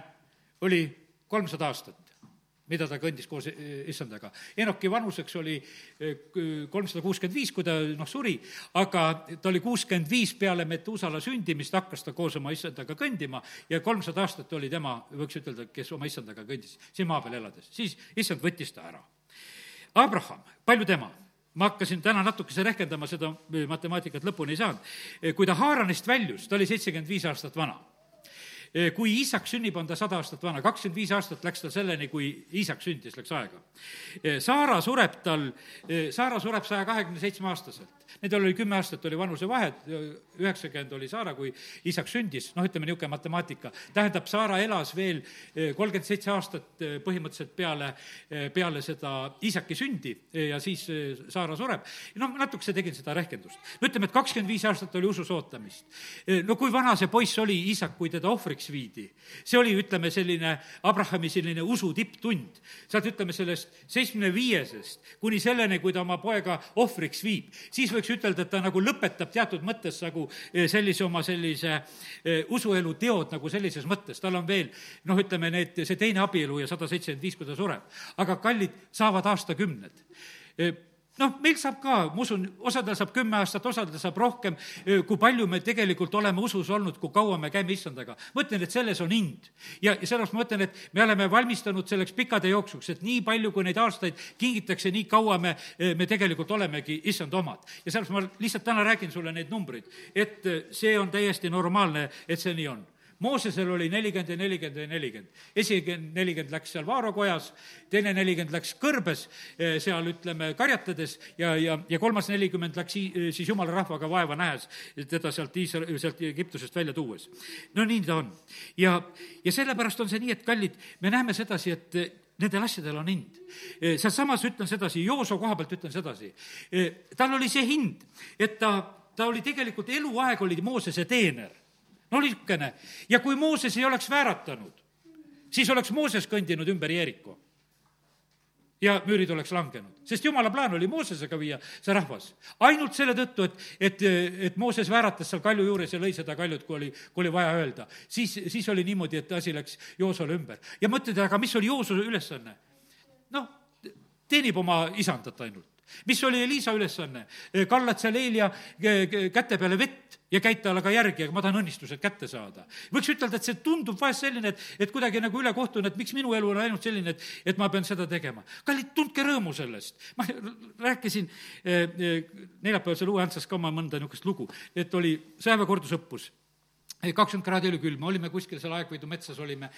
oli kolmsada aastat, mida ta kõndis koos issandaga. Enoki vanuseks oli eh, kolmsada kuuskümmend viis, kui ta noh, suri, aga ta oli kuuskümmend viis peale Metuusala sündimist, hakkas ta koos oma issandaga kõndima ja kolmsada aastat oli tema, võiks ütelda, kes oma issandaga kõndis siin maa peal elades. siis issand võttis ta ära Abraham, palju tema? Ma hakkasin täna natukese rehkendama, seda matemaatikat lõpuni ei saanud. kui ta Haaranist väljus, ta oli seitsekümmend viis aastat vana kui isak sünnib, on ta sada aastat vana, kakskümmend viis aastat läks tal selleni, kui isak sündis, läks aega. Saara sureb tal, Saara sureb saja kahekümne seitsme aastaselt. Nendel oli kümme aastat oli vanusevahet, üheksakümmend oli Saara, kui isak sündis, noh, ütleme niisugune matemaatika. tähendab, Saara elas veel kolmkümmend seitse aastat põhimõtteliselt peale, peale seda isaki sündi ja siis Saara sureb. noh, natukese tegin seda rehkendust. no ütleme, et kakskümmend viis aastat oli usus ootamist. no kui vana see poiss oli, isak, kui teda ohvriks ohvriks viidi. see oli, ütleme, selline Abrahami selline usu tipptund. sealt, ütleme, sellest seitsmekümne viiesest kuni selleni, kui ta oma poega ohvriks viib, siis võiks ütelda, et ta nagu lõpetab teatud mõttes nagu eh, sellise oma sellise eh, usuelu teod nagu sellises mõttes, tal on veel noh, ütleme need, see teine abielu ja sada seitsekümmend viis, kui ta sureb. aga kallid saavad aastakümned eh, noh, meil saab ka, ma usun, osadel saab kümme aastat, osadel saab rohkem, kui palju me tegelikult oleme usus olnud, kui kaua me käime issandaga. ma ütlen, et selles on hind. ja, ja sellepärast ma ütlen, et me oleme valmistunud selleks pikkade jooksuks, et nii palju, kui neid aastaid kingitakse, nii kaua me, me tegelikult olemegi issand omad. ja sellepärast ma lihtsalt täna räägin sulle neid numbreid, et see on täiesti normaalne, et see nii on Moosesel oli nelikümmend ja nelikümmend ja nelikümmend. esimene nelikümmend läks seal Vaaro kojas, teine nelikümmend läks kõrbes, eh, seal ütleme, karjatades ja, ja, ja kolmas nelikümmend läks eh, siis jumala rahvaga vaeva nähes, teda sealt Iisrael, sealt Egiptusest välja tuues. no nii ta on. ja, ja sellepärast on see nii, et kallid, me näeme sedasi, et eh, nendel asjadel on hind. sealsamas ütlen sedasi, Jooso koha pealt ütlen sedasi, tal oli see hind, et ta, ta oli tegelikult eluaeg oli Moosese teener no niisugune. ja kui Mooses ei oleks vääratanud, siis oleks Mooses kõndinud ümber Jeeriko. ja müürid oleks langenud, sest jumala plaan oli Moosesega viia see rahvas. ainult selle tõttu, et, et, et Mooses vääratas seal kalju juures ja lõi seda kaljut, kui oli, kui oli vaja öelda. siis, siis oli niimoodi, et asi läks Joosole ümber. ja mõtled, aga mis oli Joosu ülesanne? noh, teenib oma isandat ainult mis oli Elisa ülesanne? kallad seal Eelia käte peale vett ja käid talle ka järgi, aga ma tahan õnnistused kätte saada. võiks ütelda, et see tundub vahest selline, et, et kuidagi nagu ülekohtune, et miks minu elu on ainult selline, et, et ma pean seda tegema. kallid, tundke rõõmu sellest. ma [laughs] rääkisin eh, neljapäevasel Uue Antsas ka oma mõnda niisugust lugu, et oli sõjaväekordusõppus kakskümmend kraadi oli külm, olime kuskil seal Aegviidu metsas olime,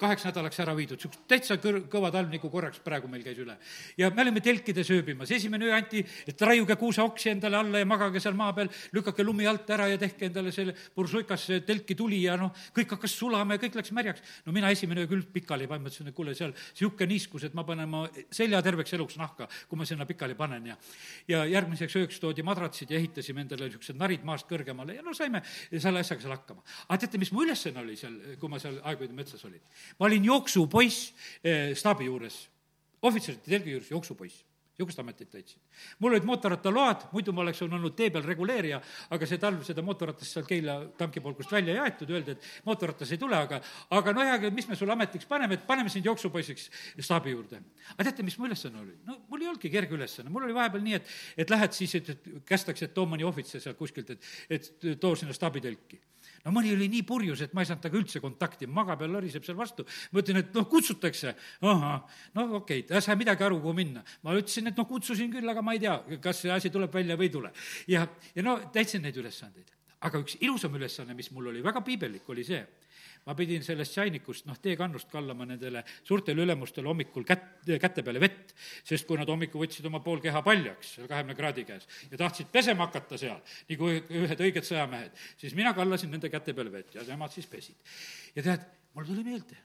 kaheks nädalaks ära viidud, niisugune täitsa kõr-, kõva talv, nagu korraks praegu meil käis üle. ja me olime telkides ööbimas, esimene öö anti, et raiuge kuuseoksi endale alla ja magage seal maa peal, lükake lumi alt ära ja tehke endale selle pursuikas telki tuli ja noh, kõik hakkas sulama ja kõik läks märjaks. no mina esimene öö küll pikali panin, mõtlesin, et kuule, seal niisugune niiskus, et ma panen oma selja terveks eluks nahka, kui ma sinna pikali panen ja ja järgmiseks ööks toodi madratsid ja ehitasime endale niisugused narid maast kõrgemale ja no saime selle asjaga seal hakkama aga teate, mis mu ülesanne oli seal, kui ma seal Aegveedu metsas olin? ma olin jooksupoiss eh, staabi juures, ohvitserite telgi juures jooksupoiss niisugust ametit täitsin. mul olid mootorrattaload, muidu ma oleks olnud tee peal reguleerija, aga see talv seda mootorratast seal Keila tankipolgust välja ei aetud, öeldi, et mootorratas ei tule, aga aga no hea mis me sulle ametiks paneme, et paneme sind jooksupoisiks staabi juurde. aga teate, mis mu ülesanne oli? no mul ei olnudki kerge ülesanne, mul oli vahepeal nii, et, et lähed siis, et, et kästakse, et too mõni ohvitser sealt kuskilt, et, et too sinna staabitelki no mõni oli nii purjus, et ma ei saanud temaga üldse kontakti, magab ja loriseb seal vastu. ma ütlen, et noh, kutsutakse. ahah, no okei okay,, ta ei saa midagi aru, kuhu minna. ma ütlesin, et noh, kutsusin küll, aga ma ei tea, kas see asi tuleb välja või ei tule. ja, ja no täitsin neid ülesandeid. aga üks ilusam ülesanne, mis mul oli väga piibellik, oli see ma pidin sellest sainikust, noh, teekannust kallama nendele suurtele ülemustele hommikul kät-, käte peale vett, sest kui nad hommikul võtsid oma pool keha paljaks, seal kahekümne kraadi käes, ja tahtsid pesema hakata seal, nagu ühed õiged sõjamehed, siis mina kallasin nende käte peale vett ja nemad siis pesid. ja tead, mul tuli meelde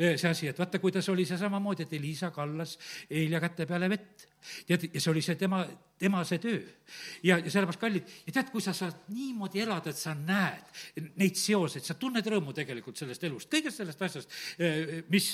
see asi, et vaata, kuidas oli see samamoodi, et Elisa kallas Eelia käte peale vett tead, ja see oli see tema, tema see töö. ja, ja sellepärast, kallid, ja tead, kui sa saad niimoodi elada, et sa näed neid seoseid, sa tunned rõõmu tegelikult sellest elust, kõigest sellest asjast, eh, mis,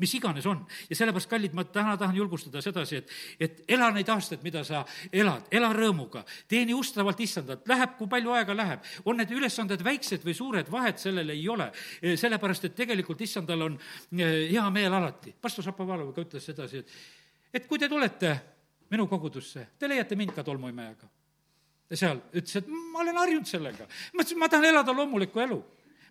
mis iganes on. ja sellepärast, kallid, ma täna tahan julgustada sedasi, et, et ela neid aastaid, mida sa elad, ela rõõmuga, teeni ustavalt issandat, läheb, kui palju aega läheb, on need ülesanded väiksed või suured, vahet sellel ei ole. Eh, sellepärast, et tegelikult issandal on eh, hea meel alati. pastor Šapovalov ka ütles sedasi, et et kui te tulete minu kogudusse, te leiate mind ka tolmuimejaga. ja seal ütles, et ma olen harjunud sellega. ma ütlesin, ma tahan elada loomulikku elu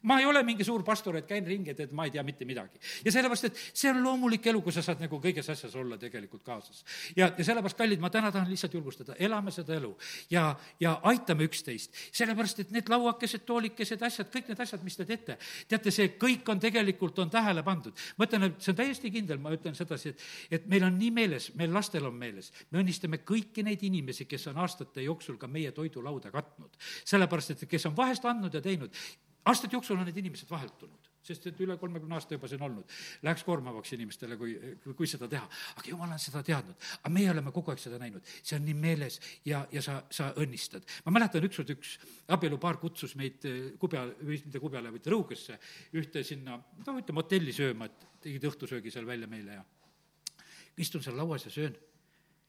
ma ei ole mingi suur pastor, et käin ringi, et, et ma ei tea mitte midagi. ja sellepärast, et see on loomulik elu, kui sa saad nagu kõiges asjas olla tegelikult kaasas. ja, ja sellepärast, kallid, ma täna tahan lihtsalt julgustada, elame seda elu ja, ja aitame üksteist. sellepärast, et need lauakesed, toolikesed, asjad, kõik need asjad, mis te teete, teate, see kõik on tegelikult, on tähele pandud. ma ütlen, et see on täiesti kindel, ma ütlen sedasi, et, et meil on nii meeles, meil lastel on meeles, me õnnistame kõiki neid inimesi, kes on aastate jooksul ka meie toidulauda katnud. sellepärast, et kes on vahest andnud ja teinud, aastate jooksul on need inimesed vaheldunud, sest et üle kolmekümne aasta juba see on olnud. Läheks koormavaks inimestele, kui, kui, seda teha. aga jumal on seda teadnud. aga meie oleme kogu aeg seda näinud. see on nii meeles ja, ja sa, sa õnnistad. ma mäletan, ükskord üks abielupaar kutsus meid eh, kubja, või mitte kubjale, vaid Rõugesse ühte sinna, no ütleme, hotelli sööma, et tegid õhtusöögi seal välja meile ja istun seal lauas ja söön.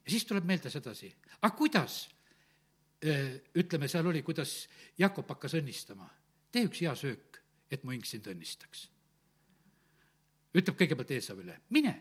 ja siis tuleb meelde sedasi, aga kuidas, eh, ütleme, seal oli, kuidas Jakob hakkas õnnistama tee üks hea söök, et mu hing sind õnnistaks. ütleb kõigepealt Eesavile, mine,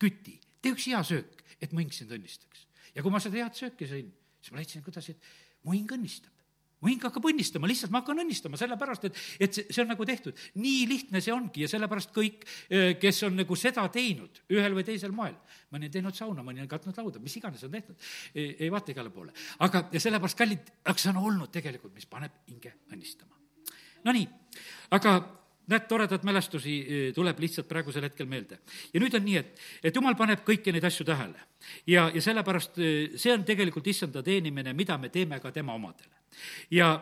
küti, tee üks hea söök, et mu hing sind õnnistaks. ja kui ma seda head sööki sõin, siis ma leidsin, kuidas, et mu hing õnnistab mu hing hakkab õnnistama, lihtsalt ma hakkan õnnistama, sellepärast et, et see, see on nagu tehtud. nii lihtne see ongi ja sellepärast kõik, eh, kes on nagu seda teinud ühel või teisel moel, mõni on teinud sauna, mõni on katnud lauda, mis iganes on tehtud, ei vaata igale poole. aga, ja sellepärast, kallid, aga see on olnud tegelikult, mis paneb hinge õnnistama Nonii, aga näed, toredaid mälestusi e, tuleb lihtsalt praegusel hetkel meelde. ja nüüd on nii, et, et jumal paneb kõiki neid asju tähele. ja, ja sellepärast e, see on tegelikult issanda teenimine, mida me teeme ka tema omadele. ja,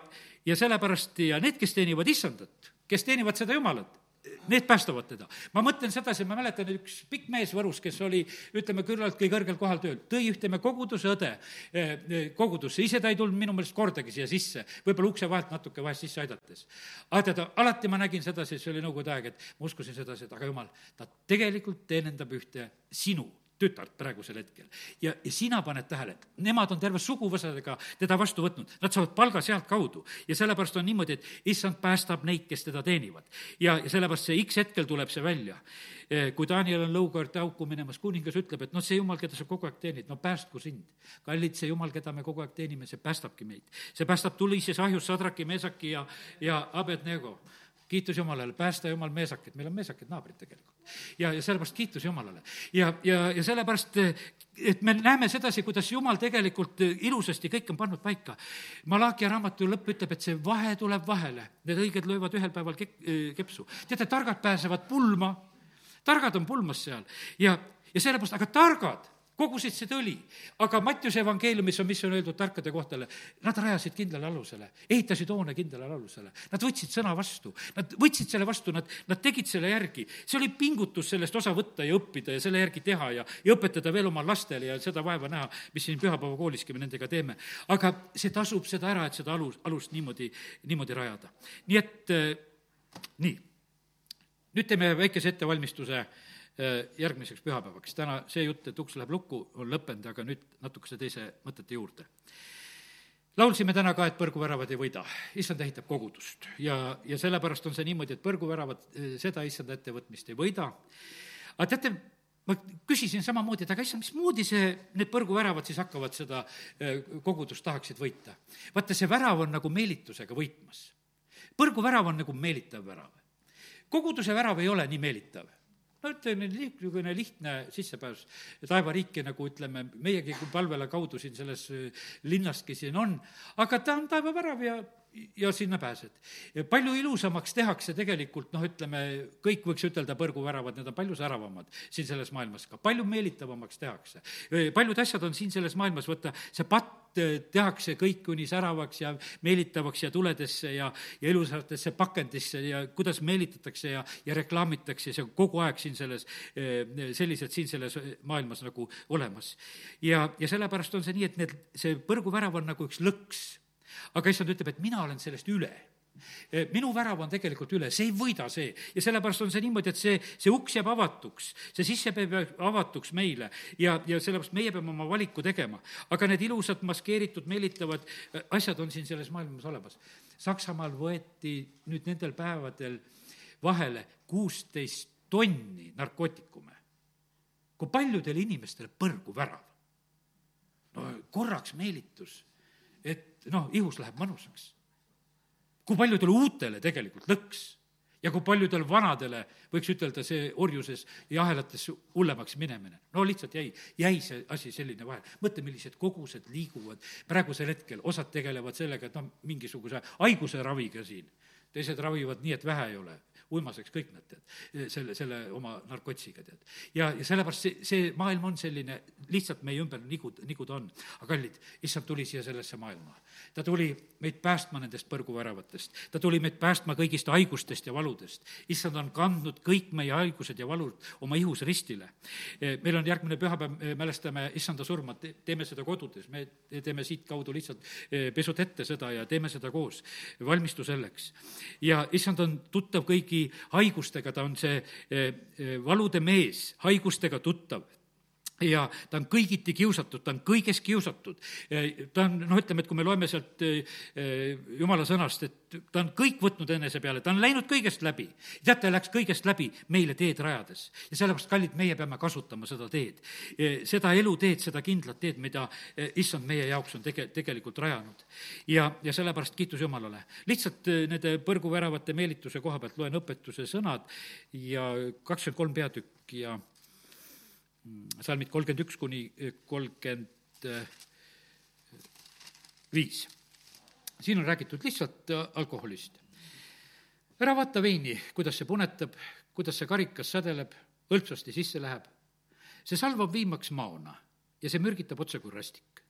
ja sellepärast ja need, kes teenivad issandat, kes teenivad seda Jumalat, need päästavad teda. ma mõtlen sedasi, ma mäletan, üks pikk mees Võrus, kes oli, ütleme, küllaltki kõrgel kohal tööl, tõi ühte me koguduse õde eh, eh, kogudusse, ise ta ei tulnud minu meelest kordagi siia sisse, võib-olla ukse vahelt natuke vahest sisse aidates. aga tead, alati ma nägin sedasi, see oli Nõukogude aeg, et ma uskusin sedasi, et aga jumal, ta tegelikult teenindab ühte sinu tütart praegusel hetkel. ja, ja sina paned tähele, et nemad on terve suguvõsadega teda vastu võtnud, nad saavad palga sealtkaudu ja sellepärast on niimoodi, et issand päästab neid, kes teda teenivad. ja, ja sellepärast see X hetkel tuleb see välja. Eh, kui Daniel on lõukaõrte auku minemas, kuningas ütleb, et noh, see jumal, keda sa kogu aeg teenid, no päästku sind. kallid, see jumal, keda me kogu aeg teenime, see päästabki meid. see päästab tulises ahjus Sadraki, Meesaki ja, ja Abednego kiitus Jumalale, päästa Jumal meesakid, meil on meesakid naabrid tegelikult. ja, ja sellepärast kiitus Jumalale. ja, ja, ja sellepärast, et me näeme sedasi, kuidas Jumal tegelikult ilusasti kõik on pannud paika. Malachi raamatu lõpp ütleb, et see vahe tuleb vahele, need õiged löövad ühel päeval kep-, kepsu. teate, targad pääsevad pulma, targad on pulmas seal ja, ja sellepärast, aga targad kogusid seda õli. aga Mattiuse evangeeliumis on, mis on öeldud tarkade kohtale, nad rajasid kindlale alusele, ehitasid hoone kindlale alusele. Nad võtsid sõna vastu, nad võtsid selle vastu, nad, nad tegid selle järgi. see oli pingutus sellest osa võtta ja õppida ja selle järgi teha ja, ja õpetada veel oma lastele ja seda vaeva näha, mis siin pühapäevakooliski me nendega teeme. aga see tasub seda ära, et seda alus, alust niimoodi, niimoodi rajada. nii et äh, nii, nüüd teeme väikese ettevalmistuse järgmiseks pühapäevaks. täna see jutt, et uks läheb lukku, on lõppenud, aga nüüd natukese teise mõtete juurde. laulsime täna ka, et põrguväravad ei võida, issand ehitab kogudust ja, ja sellepärast on see niimoodi, et põrguväravad äh, seda issanda ettevõtmist ei võida. aga teate, ma küsisin samamoodi, et aga issand, mismoodi see, need põrguväravad siis hakkavad seda äh, kogudust tahaksid võita? vaata, see värav on nagu meelitusega võitmas. põrguvärav on nagu meelitav värav. koguduse värav ei ole nii meelitav no ütleme, niisugune lihtne sissepääs. Taevariiki, nagu ütleme, meiegi palvele kaudu siin selles äh, linnaski siin on, aga ta on taevavärav ja ja sinna pääsed. palju ilusamaks tehakse tegelikult noh, ütleme, kõik võiks ütelda põrguväravad, need on palju säravamad siin selles maailmas ka, palju meelitavamaks tehakse. paljud asjad on siin selles maailmas, võtta see patt tehakse kõik kuni säravaks ja meelitavaks ja tuledesse ja, ja ilusatesse pakendisse ja kuidas meelitatakse ja, ja reklaamitakse, see on kogu aeg siin selles, sellised siin selles maailmas nagu olemas. ja, ja sellepärast on see nii, et need, see põrguvärav on nagu üks lõks aga issand ütleb, et mina olen sellest üle e, minu värav on tegelikult üle, see ei võida see. ja sellepärast on see niimoodi, et see, see uks jääb avatuks, see sisse peab avatuks meile ja, ja sellepärast meie peame oma valiku tegema. aga need ilusad maskeeritud, meelitavad e, asjad on siin selles maailmas olemas. Saksamaal võeti nüüd nendel päevadel vahele kuusteist tonni narkootikume. kui paljudele inimestele põrgu värav? no korraks meelitus, et noh, ihus läheb mõnusaks. kui paljudele uutele tegelikult lõks ja kui paljudel vanadele, võiks ütelda, see orjuses ja ahelates hullemaks minemine. no lihtsalt jäi, jäi see asi selline vahele. mõtle, millised kogused liiguvad praegusel hetkel, osad tegelevad sellega, et noh, mingisuguse haiguse raviga siin, teised ravivad nii, et vähe ei ole uimaseks kõik nad, tead, selle, selle oma narkotsiga, tead. ja, ja sellepärast see, see maailm on selline, lihtsalt meie ümber nigu, nigu ta on. aga kallid, issand tuli siia sellesse maailma. ta tuli meid päästma nendest põrguväravatest, ta tuli meid päästma kõigist haigustest ja valudest. issand on kandnud kõik meie haigused ja valud oma ihus ristile. meil on järgmine pühapäev, mälestame issanda surma, teeme seda kodudes, me teeme siitkaudu lihtsalt eh, pesud ette seda ja teeme seda koos, valmistu selleks. ja issand on tuttav kõigi haigustega, ta on see eh, eh, valude mees, haigustega tuttav ja ta on kõigiti kiusatud, ta on kõiges kiusatud. ta on, noh, ütleme, et kui me loeme sealt eh, jumala sõnast, et ta on kõik võtnud enese peale, ta on läinud kõigest läbi. teate, läks kõigest läbi meile teed rajades. ja sellepärast, kallid, meie peame kasutama seda teed. seda eluteed, seda kindlat teed, mida issand meie jaoks on tege-, tegelikult rajanud. ja, ja sellepärast kiitus Jumalale. lihtsalt nende põrguväravate meelituse koha pealt loen õpetuse sõnad ja kakskümmend kolm peatükk ja salmid kolmkümmend üks kuni kolmkümmend viis. siin on räägitud lihtsalt äh, alkoholist. ära vaata veini, kuidas see punetab, kuidas see karikas sädeleb, hõlpsasti sisse läheb. see salvab viimaks maona ja see mürgitab otse kui rastik.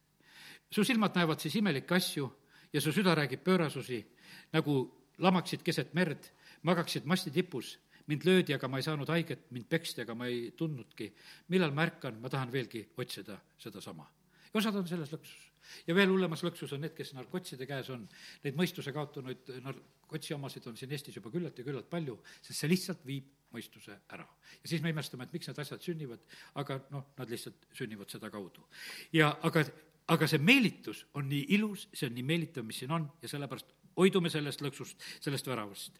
su silmad näevad siis imelikke asju ja su süda räägib pöörasusi, nagu lamaksid keset merd, magaksid masti tipus mind löödi, aga ma ei saanud haiget, mind peksti, aga ma ei tundnudki. millal ma ärkan, ma tahan veelgi otsida sedasama. ja osad on selles lõksus. ja veel hullemas lõksus on need, kes narkotside käes on. Neid mõistuse kaotanud narkotsi omasid on siin Eestis juba küllalt ja küllalt palju, sest see lihtsalt viib mõistuse ära. ja siis me imestame, et miks need asjad sünnivad, aga noh, nad lihtsalt sünnivad sedakaudu. ja aga aga see meelitus on nii ilus, see on nii meelitav, mis siin on ja sellepärast hoidume sellest lõksust, sellest väravast.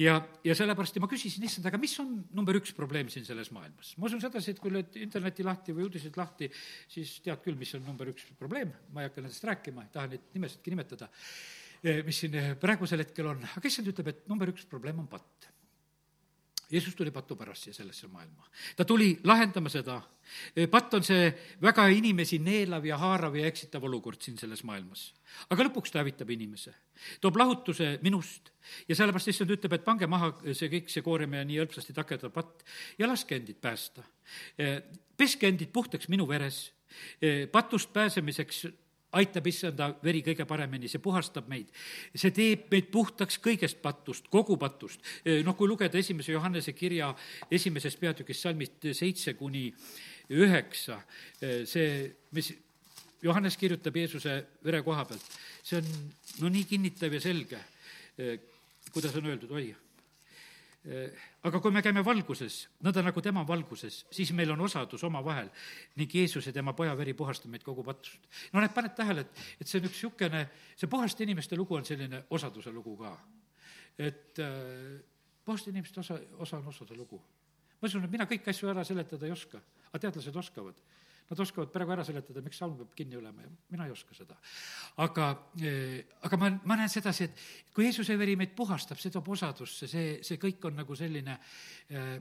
ja, ja sellepärast ma küsisin, issand, aga mis on number üks probleem siin selles maailmas? ma usun sedasi, et kui lööd interneti lahti või uudised lahti, siis tead küll, mis on number üks probleem, ma ei hakka nendest rääkima, ei taha neid nimesidki nimetada, eh, mis siin eh, praegusel hetkel on, aga issand ütleb, et number üks probleem on patt Jeesus tuli patu pärast siia sellesse maailma. ta tuli lahendama seda. patt on see väga inimesi neelav ja haarav ja eksitav olukord siin selles maailmas. aga lõpuks ta hävitab inimese, toob lahutuse minust ja sellepärast issand ütleb, et pange maha see kõik, see koorem ja nii hõlpsasti takerdav patt ja laske endid päästa. peske endid puhtaks minu veres, patust pääsemiseks aitab issanda veri kõige paremini, see puhastab meid. see teeb meid puhtaks kõigest patust, kogu patust. noh, kui lugeda esimese Johannese kirja esimesest peatükist salmist seitse kuni üheksa, see, mis Johannes kirjutab Jeesuse vere koha pealt, see on no nii kinnitav ja selge, kuidas on öeldud, oi aga kui me käime valguses, nõnda nagu tema on valguses, siis meil on osadus omavahel ning Jeesus ja tema poja veri puhastab meid kogu patust. no näed, paned tähele, et, et see on üks niisugune, see puhaste inimeste lugu on selline osaduse lugu ka. et äh, puhaste inimeste osa, osa on osade lugu. ma usun, et mina kõiki asju ära seletada ei oska, aga teadlased oskavad Nad oskavad praegu ära seletada, miks salm peab kinni olema ja mina ei oska seda. aga, eh, aga ma, ma näen sedasi, et kui Jeesuse veri meid puhastab, see toob osadusse, see, see kõik on nagu selline äh,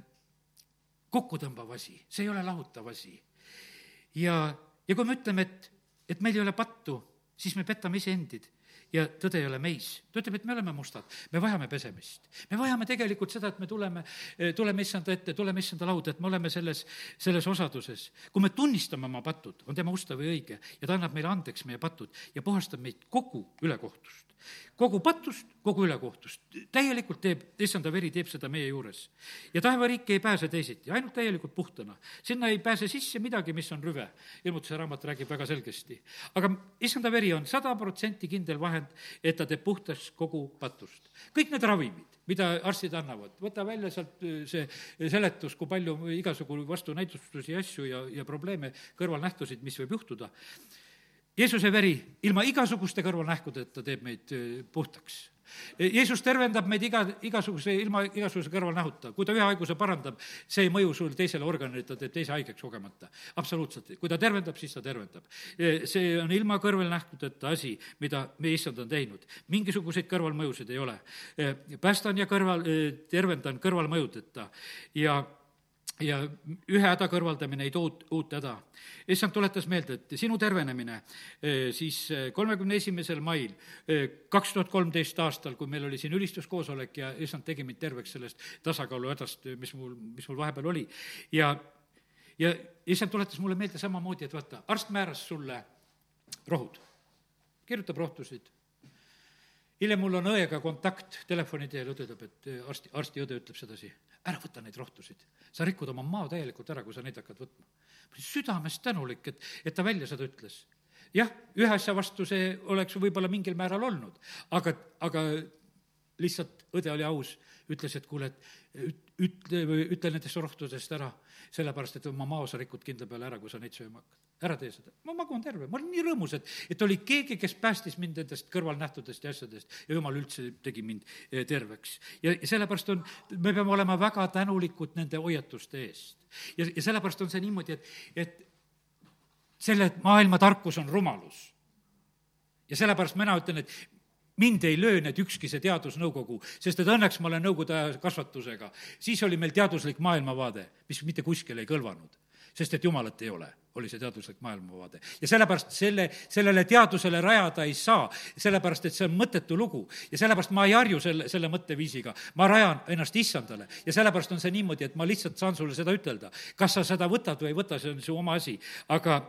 kokkutõmbav asi, see ei ole lahutav asi. ja, ja kui me ütleme, et, et meil ei ole pattu, siis me petame iseendid ja tõde ei ole meis. ta ütleb, et me oleme mustad, me vajame pesemist. me vajame tegelikult seda, et me tuleme, tuleme issanda ette, tuleme issanda lauda, et me oleme selles, selles osaduses. kui me tunnistame oma patud, on tema ustav ja õige ja ta annab meile andeks meie patud ja puhastab meid kogu ülekohtust kogu patust, kogu ülekohtust. täielikult teeb, issanda veri teeb seda meie juures. ja taevariiki ei pääse teisiti, ainult täielikult puhtana. sinna ei pääse sisse midagi, mis on rüve. ilmutuse raamat räägib väga selgesti. aga issanda veri on sada protsenti kindel vahend, et ta teeb puhtaks kogu patust. kõik need ravimid, mida arstid annavad, võta välja sealt äh, see seletus, kui palju igasugu vastunäidustusi asju ja, ja probleeme, kõrvalnähtusid, mis võib juhtuda Jeesuse veri ilma igasuguste kõrvalnähkudeta teeb meid puhtaks. Jeesus tervendab meid iga, igasuguse, ilma igasuguse kõrvalnähuta. kui ta ühe haiguse parandab, see ei mõju sul teisele organile, ta teeb teise haigeks kogemata. absoluutselt, kui ta tervendab, siis ta tervendab. see on ilma kõrvalnähtudeta asi, mida meie issand on teinud. mingisuguseid kõrvalmõjusid ei ole. päästan ja kõrval, tervendan kõrvalmõjudeta ja ja ühe häda kõrvaldamine ei too uut, uut häda. issand tuletas meelde, et sinu tervenemine eh, siis eh, kolmekümne esimesel mail eh, kaks tuhat kolmteist aastal, kui meil oli siin ülistuskoosolek ja issand tegi mind terveks sellest tasakaalu hädast, mis mul, mis mul vahepeal oli. ja, ja issand tuletas mulle meelde samamoodi, et vaata, arst määras sulle rohud, kirjutab rohtusid hiljem mul on õega kontakt telefoni teel, õde ütleb, et arsti, arstiõde ütleb sedasi, ära võta neid rohtusid. sa rikud oma maa täielikult ära, kui sa neid hakkad võtma. ma olin südamest tänulik, et, et ta välja seda ütles. jah, ühe asja vastu see oleks võib-olla mingil määral olnud, aga, aga lihtsalt õde oli aus, ütles, et kuule, et ütle, ütle nendest rohtudest ära, sellepärast et oma mao sa rikud kindla peale ära, kui sa neid sööma hakkad ära tee seda. ma magun terve, ma olin nii rõõmus, et, et oli keegi, kes päästis mind nendest kõrvalnähtudest ja asjadest ja jumal üldse tegi mind eh, terveks. ja, ja sellepärast on, me peame olema väga tänulikud nende hoiatuste eest. ja, ja sellepärast on see niimoodi, et, et selle maailma tarkus on rumalus. ja sellepärast mina ütlen, et mind ei löö need ükski see teadusnõukogu, sest et õnneks ma olen nõukogude aja kasvatusega. siis oli meil teaduslik maailmavaade, mis mitte kuskile ei kõlvanud sest et jumalat ei ole, oli see teaduslik maailmavaade. ja sellepärast selle, sellele teadusele rajada ei saa, sellepärast et see on mõttetu lugu. ja sellepärast ma ei harju selle, selle mõtteviisiga, ma rajan ennast issandale. ja sellepärast on see niimoodi, et ma lihtsalt saan sulle seda ütelda. kas sa seda võtad või ei võta, see on su oma asi, aga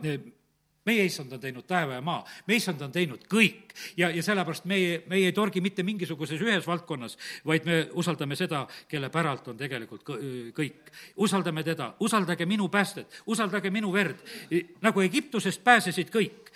meie issand on teinud taeva ja maa, meie issand on teinud kõik ja, ja sellepärast meie, meie ei torgi mitte mingisuguses ühes valdkonnas, vaid me usaldame seda, kelle päralt on tegelikult kõik. usaldame teda, usaldage minu päästet, usaldage minu verd. nagu Egiptusest pääsesid kõik.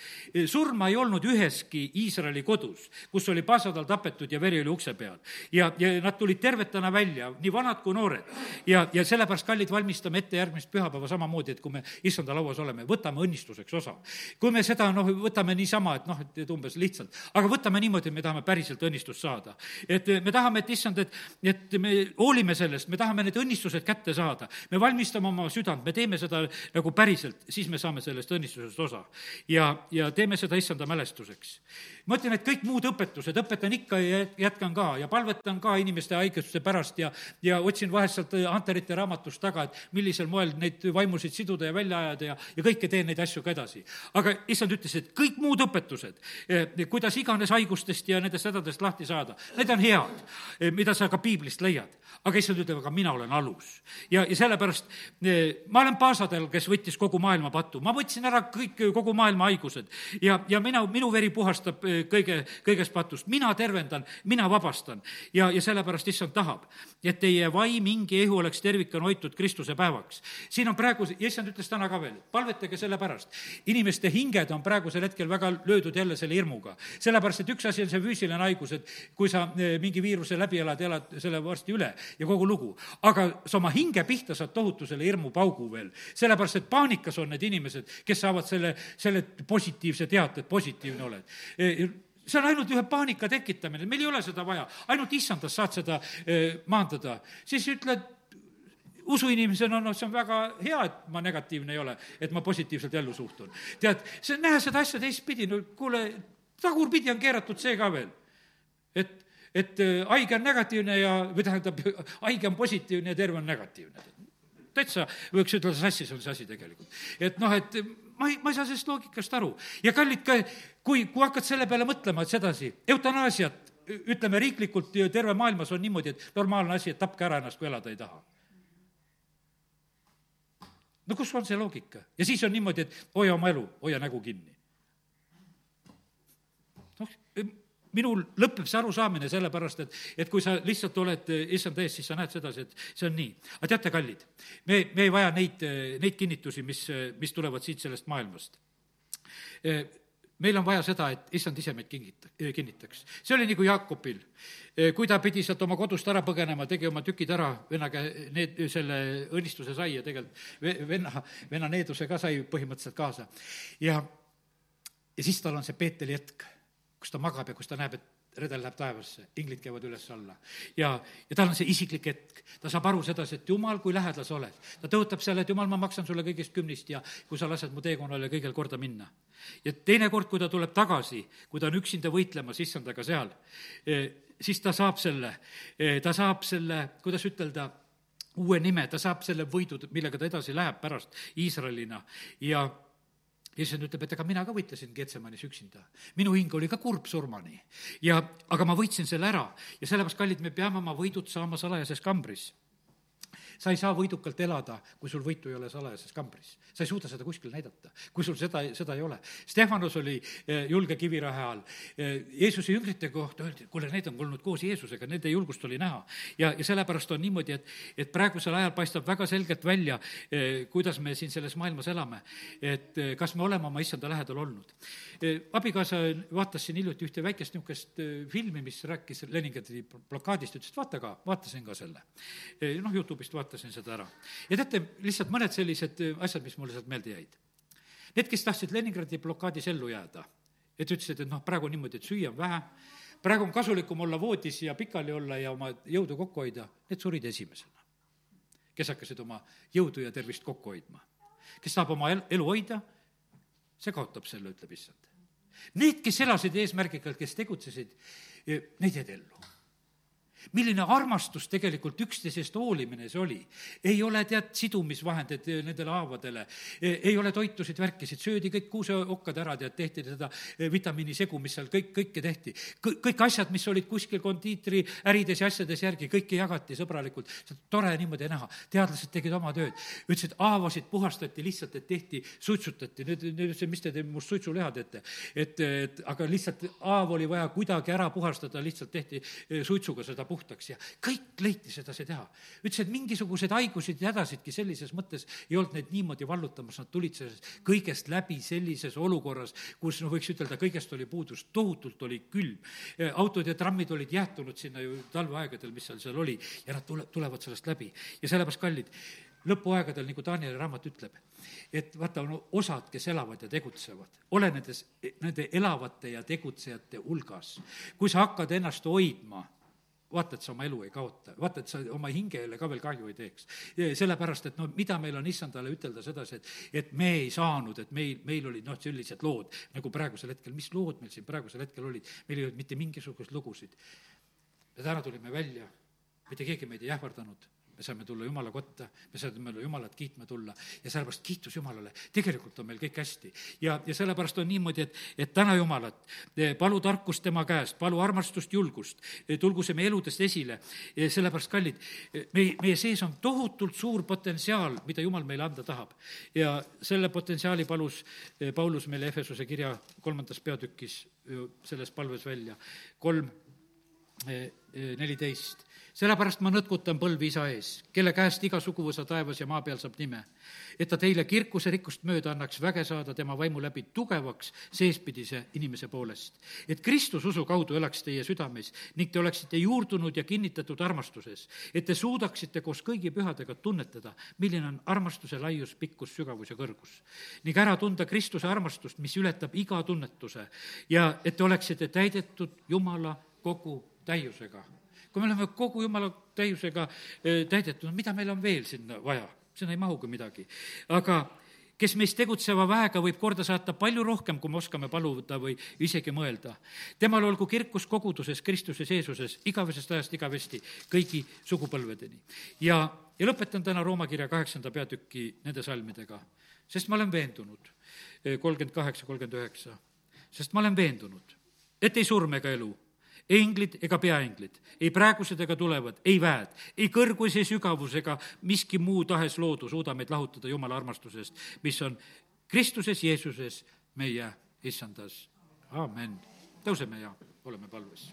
surma ei olnud üheski Iisraeli kodus, kus oli pasadal tapetud ja veri oli ukse peal. ja, ja nad tulid tervetena välja, nii vanad kui noored. ja, ja sellepärast, kallid, valmistame ette järgmist pühapäeva samamoodi, et kui me issanda lauas oleme, võtame õnnistuseks osa kui me seda noh, võtame niisama, et noh, et umbes lihtsalt, aga võtame niimoodi, et me tahame päriselt õnnistust saada. et me tahame, et issand, et, et me hoolime sellest, me tahame need õnnistused kätte saada. me valmistame oma südant, me teeme seda nagu päriselt, siis me saame sellest õnnistusest osa. ja, ja teeme seda issanda mälestuseks. Ma ütlen, et kõik muud õpetused õpetan ikka ja jätkan ka ja palvetan ka inimeste haiguste pärast ja, ja otsin vahest sealt Anterite raamatust taga, et millisel moel neid vaimusid siduda ja välja ajada ja, ja kõike teen neid asju ka edasi aga issand ütles, et kõik muud õpetused, eh, kuidas iganes haigustest ja nendest hädadest lahti saada, need on head, eh, mida sa ka piiblist leiad. aga issand ütleb, aga mina olen alus. ja, ja sellepärast eh, ma olen paasadel, kes võttis kogu maailma patu, ma võtsin ära kõik, kogu maailma haigused ja, ja mina, minu veri puhastab kõige, kõigest patust, mina tervendan, mina vabastan. ja, ja sellepärast issand tahab, et teie vaim, hing ja ihu oleks tervikuna hoitud Kristuse päevaks. siin on praegu, issand ütles täna ka veel, palvetage selle pärast. inimeste hinged on praegusel hetkel väga löödud jälle selle hirmuga. sellepärast, et üks asi on see füüsiline haigus, et kui sa eh, mingi viiruse läbi elad, elad selle varsti üle ja kogu lugu. aga sa oma hinge pihta saad tohutu selle hirmupaugu veel. sellepärast, et paanikas on need inimesed, kes saavad selle, selle positiivse teate, et positiivne oled eh, see on ainult ühe paanika tekitamine, meil ei ole seda vaja, ainult issandast saad seda eh, maandada. siis ütled usuinimesena, noh, see on väga hea, et ma negatiivne ei ole, et ma positiivselt ellu suhtun. tead, see, näha seda asja teistpidi, no kuule, tagurpidi on keeratud see ka veel. et, et äh, haige on negatiivne ja, või tähendab, [laughs] haige on positiivne ja terve on negatiivne. täitsa võiks ütelda, sassis on see asi tegelikult. et noh, et ma ei, ma ei saa sellest loogikast aru. ja kallid, ka kui, kui hakkad selle peale mõtlema, et sedasi, eutanaasiat, ütleme riiklikult terve maailmas on niimoodi, et normaalne asi, et tapke ära ennast, kui elada ei taha no kus on see loogika? ja siis on niimoodi, et hoia oma elu, hoia nägu kinni. noh, minul lõpeb see arusaamine sellepärast, et, et kui sa lihtsalt oled issanda ees, siis sa näed sedasi, et see on nii. aga teate, kallid, me, me ei vaja neid, neid kinnitusi, mis, mis tulevad siit sellest maailmast meil on vaja seda, et issand ise meid kingita, kinnitaks. see oli nagu Jaakobil. kui ta pidi sealt oma kodust ära põgenema, tegi oma tükid ära, venna käe, need, selle õnnistuse sai ja tegelikult venna, venna needuse ka sai põhimõtteliselt kaasa. ja, ja siis tal on see Peeteli hetk, kus ta magab ja kus ta näeb, et redel läheb taevasse, inglid käivad üles-alla. ja, ja tal on see isiklik hetk, ta saab aru sedasi, et jumal, kui lähedal sa oled. ta tõotab seal, et jumal, ma maksan sulle kõigest kümnist ja kui sa lased mu teekonnale kõigel korda minna. ja teinekord, kui ta tuleb tagasi, kui ta on üksinda võitlemas issandaga seal, eh, siis ta saab selle, eh, ta saab selle, kuidas ütelda, uue nime, ta saab selle võidu, millega ta edasi läheb pärast Iisraelina ja issand ütleb, et ega mina ka võitlesin Getsemanis üksinda. minu hing oli ka kurb surmani. Ja, aga ma võitsin selle ära. Ja sellepärast, kallid, me peame oma võidud saama salajases kambris sa ei saa võidukalt elada, kui sul võitu ei ole salajases kambris. sa ei suuda seda kuskil näidata, kui sul seda, seda ei ole. Stefanos oli eh, julge kivirahe all. Eh, Jeesuse jüngrite kohta öeldi, kuule, need on olnud koos Jeesusega, nende julgust oli näha. ja, ja sellepärast on niimoodi, et, et praegusel ajal paistab väga selgelt välja, eh, kuidas me siin selles maailmas elame. et kas me oleme oma issanda lähedal olnud. abikaasa vaatas siin hiljuti ühte väikest niisugust filmi, mis rääkis Leningradi blokaadist, ütles, et vaata ka, vaatasin ka selle. noh, Youtube'ist vaatasin vaatasin seda ära. ja teate, lihtsalt mõned sellised äh, asjad, mis mulle sealt meelde jäid. Need, kes tahtsid Leningradi blokaadis ellu jääda, et ütlesid, et noh, praegu on niimoodi, et süüa on vähe, praegu on kasulikum olla voodis ja pikali olla ja oma jõudu kokku hoida, need surid esimesena. kes hakkasid oma jõudu ja tervist kokku hoidma. kes tahab oma el-, elu hoida, see kaotab selle, ütleb issand. Need, kes elasid eesmärgiga, kes tegutsesid, neid jäid ellu milline armastus tegelikult üksteisest hoolimine see oli. ei ole tead sidumisvahendeid nendele haavadele, ei ole toitusid, värkisid, söödi kõik kuuseokkad ära, tead, tehti seda vitamiinisegu, mis seal kõik, kõike tehti. kõik asjad, mis olid kuskil kondiitriärides ja asjades järgi, kõike jagati sõbralikult, tore niimoodi näha. teadlased tegid oma tööd, ütlesid, haavasid puhastati lihtsalt, et tehti, suitsutati, nüüd, nüüd ütlesin, mis te teete, must suitsuliha teete. et, et aga lihtsalt haav oli vaja kuidagi ära puhastada, lihtsalt tehti suitsuga seda puhtaks ja kõik leiti sedasi teha. ütles, et mingisuguseid haigusid ja hädasidki sellises mõttes ei olnud neid niimoodi vallutamas, nad tulid sellest kõigest läbi sellises olukorras, kus no võiks ütelda, kõigest oli puudus, tohutult oli külm. autod ja trammid olid jäätunud sinna ju talveaegadel, mis seal seal oli, ja nad tule, tulevad sellest läbi. ja sellepärast, kallid, lõpuaegadel, nagu Danieli raamat ütleb, et vaata, on osad, kes elavad ja tegutsevad. ole nendes, nende elavate ja tegutsejate hulgas. kui sa hakkad ennast hoidma vaata, et sa oma elu ei kaota, vaata, et sa oma hingele ka veel kahju ei teeks. sellepärast, et no mida meil on issandale ütelda sedasi, et, et me ei saanud, et meil, meil olid noh, sellised lood nagu praegusel hetkel, mis lood meil siin praegusel hetkel olid, meil ei olnud mitte mingisuguseid lugusid. me täna tulime välja, mitte keegi meid ei ähvardanud me saame tulla Jumala kotta, me saame Jumalat kiitma tulla ja sellepärast kiitus Jumalale, tegelikult on meil kõik hästi. ja, ja sellepärast on niimoodi, et, et täna Jumalat, palu tarkust tema käest, palu armastust, julgust, tulgu see meie eludest esile, sellepärast, kallid, meie, meie sees on tohutult suur potentsiaal, mida Jumal meile anda tahab. ja selle potentsiaali palus Paulus meile Efesuse kirja kolmandas peatükis selles palves välja, kolm neliteist sellepärast ma nõtkutan põlvi isa ees, kelle käest iga suguvõsa taevas ja maa peal saab nime, et ta teile kirkuse rikkust mööda annaks väge saada tema vaimu läbi tugevaks seespidise inimese poolest. et Kristus usu kaudu elaks teie südames ning te oleksite juurdunud ja kinnitatud armastuses, et te suudaksite koos kõigi pühadega tunnetada, milline on armastuse laius, pikkus, sügavus ja kõrgus. ning ära tunda Kristuse armastust, mis ületab iga tunnetuse ja et te oleksite täidetud Jumala kogu täiusega kui me oleme kogu jumala täiusega eh, täidetud, mida meil on veel sinna vaja? sinna ei mahugi midagi. aga kes meist tegutseva väega võib korda saata palju rohkem, kui me oskame paluda või isegi mõelda. temal olgu kirkus koguduses Kristuses Jeesuses igavesest ajast igavesti, kõigi sugupõlvedeni. ja, ja lõpetan täna Rooma kirja kaheksanda peatüki nende salmidega, sest ma olen veendunud, eh, kolmkümmend kaheksa, kolmkümmend üheksa, sest ma olen veendunud, et ei surm ega elu englid ega peaenglid, ei praegused ega tulevad, ei väed, ei kõrgus, ei sügavus ega miski muu tahes loodu suuda meid lahutada Jumala armastusest, mis on Kristuses Jeesuses, meie issandas. amen. tõuseme ja oleme palves.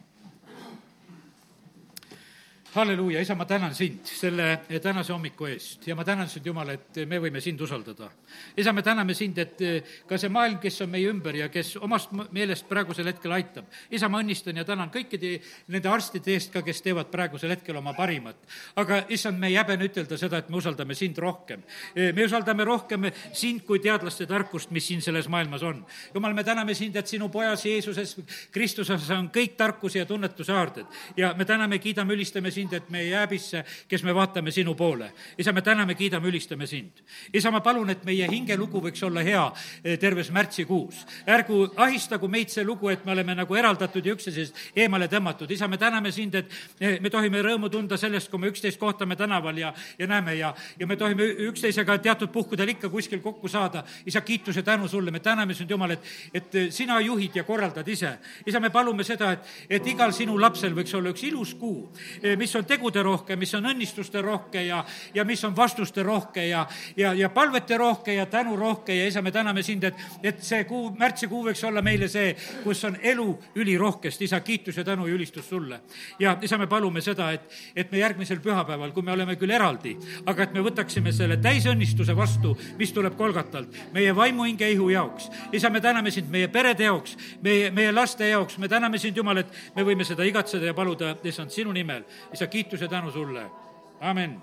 Halleluuja, isa, ma tänan sind selle tänase hommiku eest ja ma tänan sind, Jumal, et me võime sind usaldada. isa, me täname sind, et ka see maailm, kes on meie ümber ja kes omast meelest praegusel hetkel aitab. isa, ma õnnistan ja tänan kõikide nende arstide eest ka, kes teevad praegusel hetkel oma parimat. aga issand, me ei häbene ütelda seda, et me usaldame sind rohkem. me usaldame rohkem sind kui teadlaste tarkust, mis siin selles maailmas on. jumal, me täname sind, et sinu pojas Jeesuses, Kristuses on kõik tarkuse ja tunnetuse haarded ja me täname, kiidame, ülistame sind sind, et me ei jääbisse, kes me vaatame sinu poole. isa, me täname, kiidame, ülistame sind. isa, ma palun, et meie hingelugu võiks olla hea eh, terves märtsikuus. ärgu ahistagu meid see lugu, et me oleme nagu eraldatud ja üksteisest eemale tõmmatud. isa, me täname sind, et eh, me tohime rõõmu tunda sellest, kui me üksteist kohtame tänaval ja, ja näeme ja, ja me tohime üksteisega teatud puhkudel ikka kuskil kokku saada. isa, kiitus ja tänu sulle, me täname sind, Jumal, et, et eh, sina juhid ja korraldad ise. isa, me palume seda, et, et igal sinu lapsel võiks olla üks ilus kuu, mis mis on tegude rohke, mis on õnnistuste rohke ja, ja mis on vastuste rohke ja, ja, ja palvete rohke ja tänu rohke ja isa, me täname sind, et, et see kuu, märtsikuu võiks olla meile see, kus on elu ülirohkest, isa, kiitus ja tänu ja ülistus sulle. ja isa, me palume seda, et, et me järgmisel pühapäeval, kui me oleme küll eraldi, aga et me võtaksime selle täisõnnistuse vastu, mis tuleb Kolgatalt, meie vaimuhinge ihu jaoks. isa, me täname sind meie perede jaoks, meie, meie laste jaoks, me täname sind, Jumal, et me võime seda igatseda ja paluda, issand, sinu nimel isa, kiitus ja tänu sulle, amin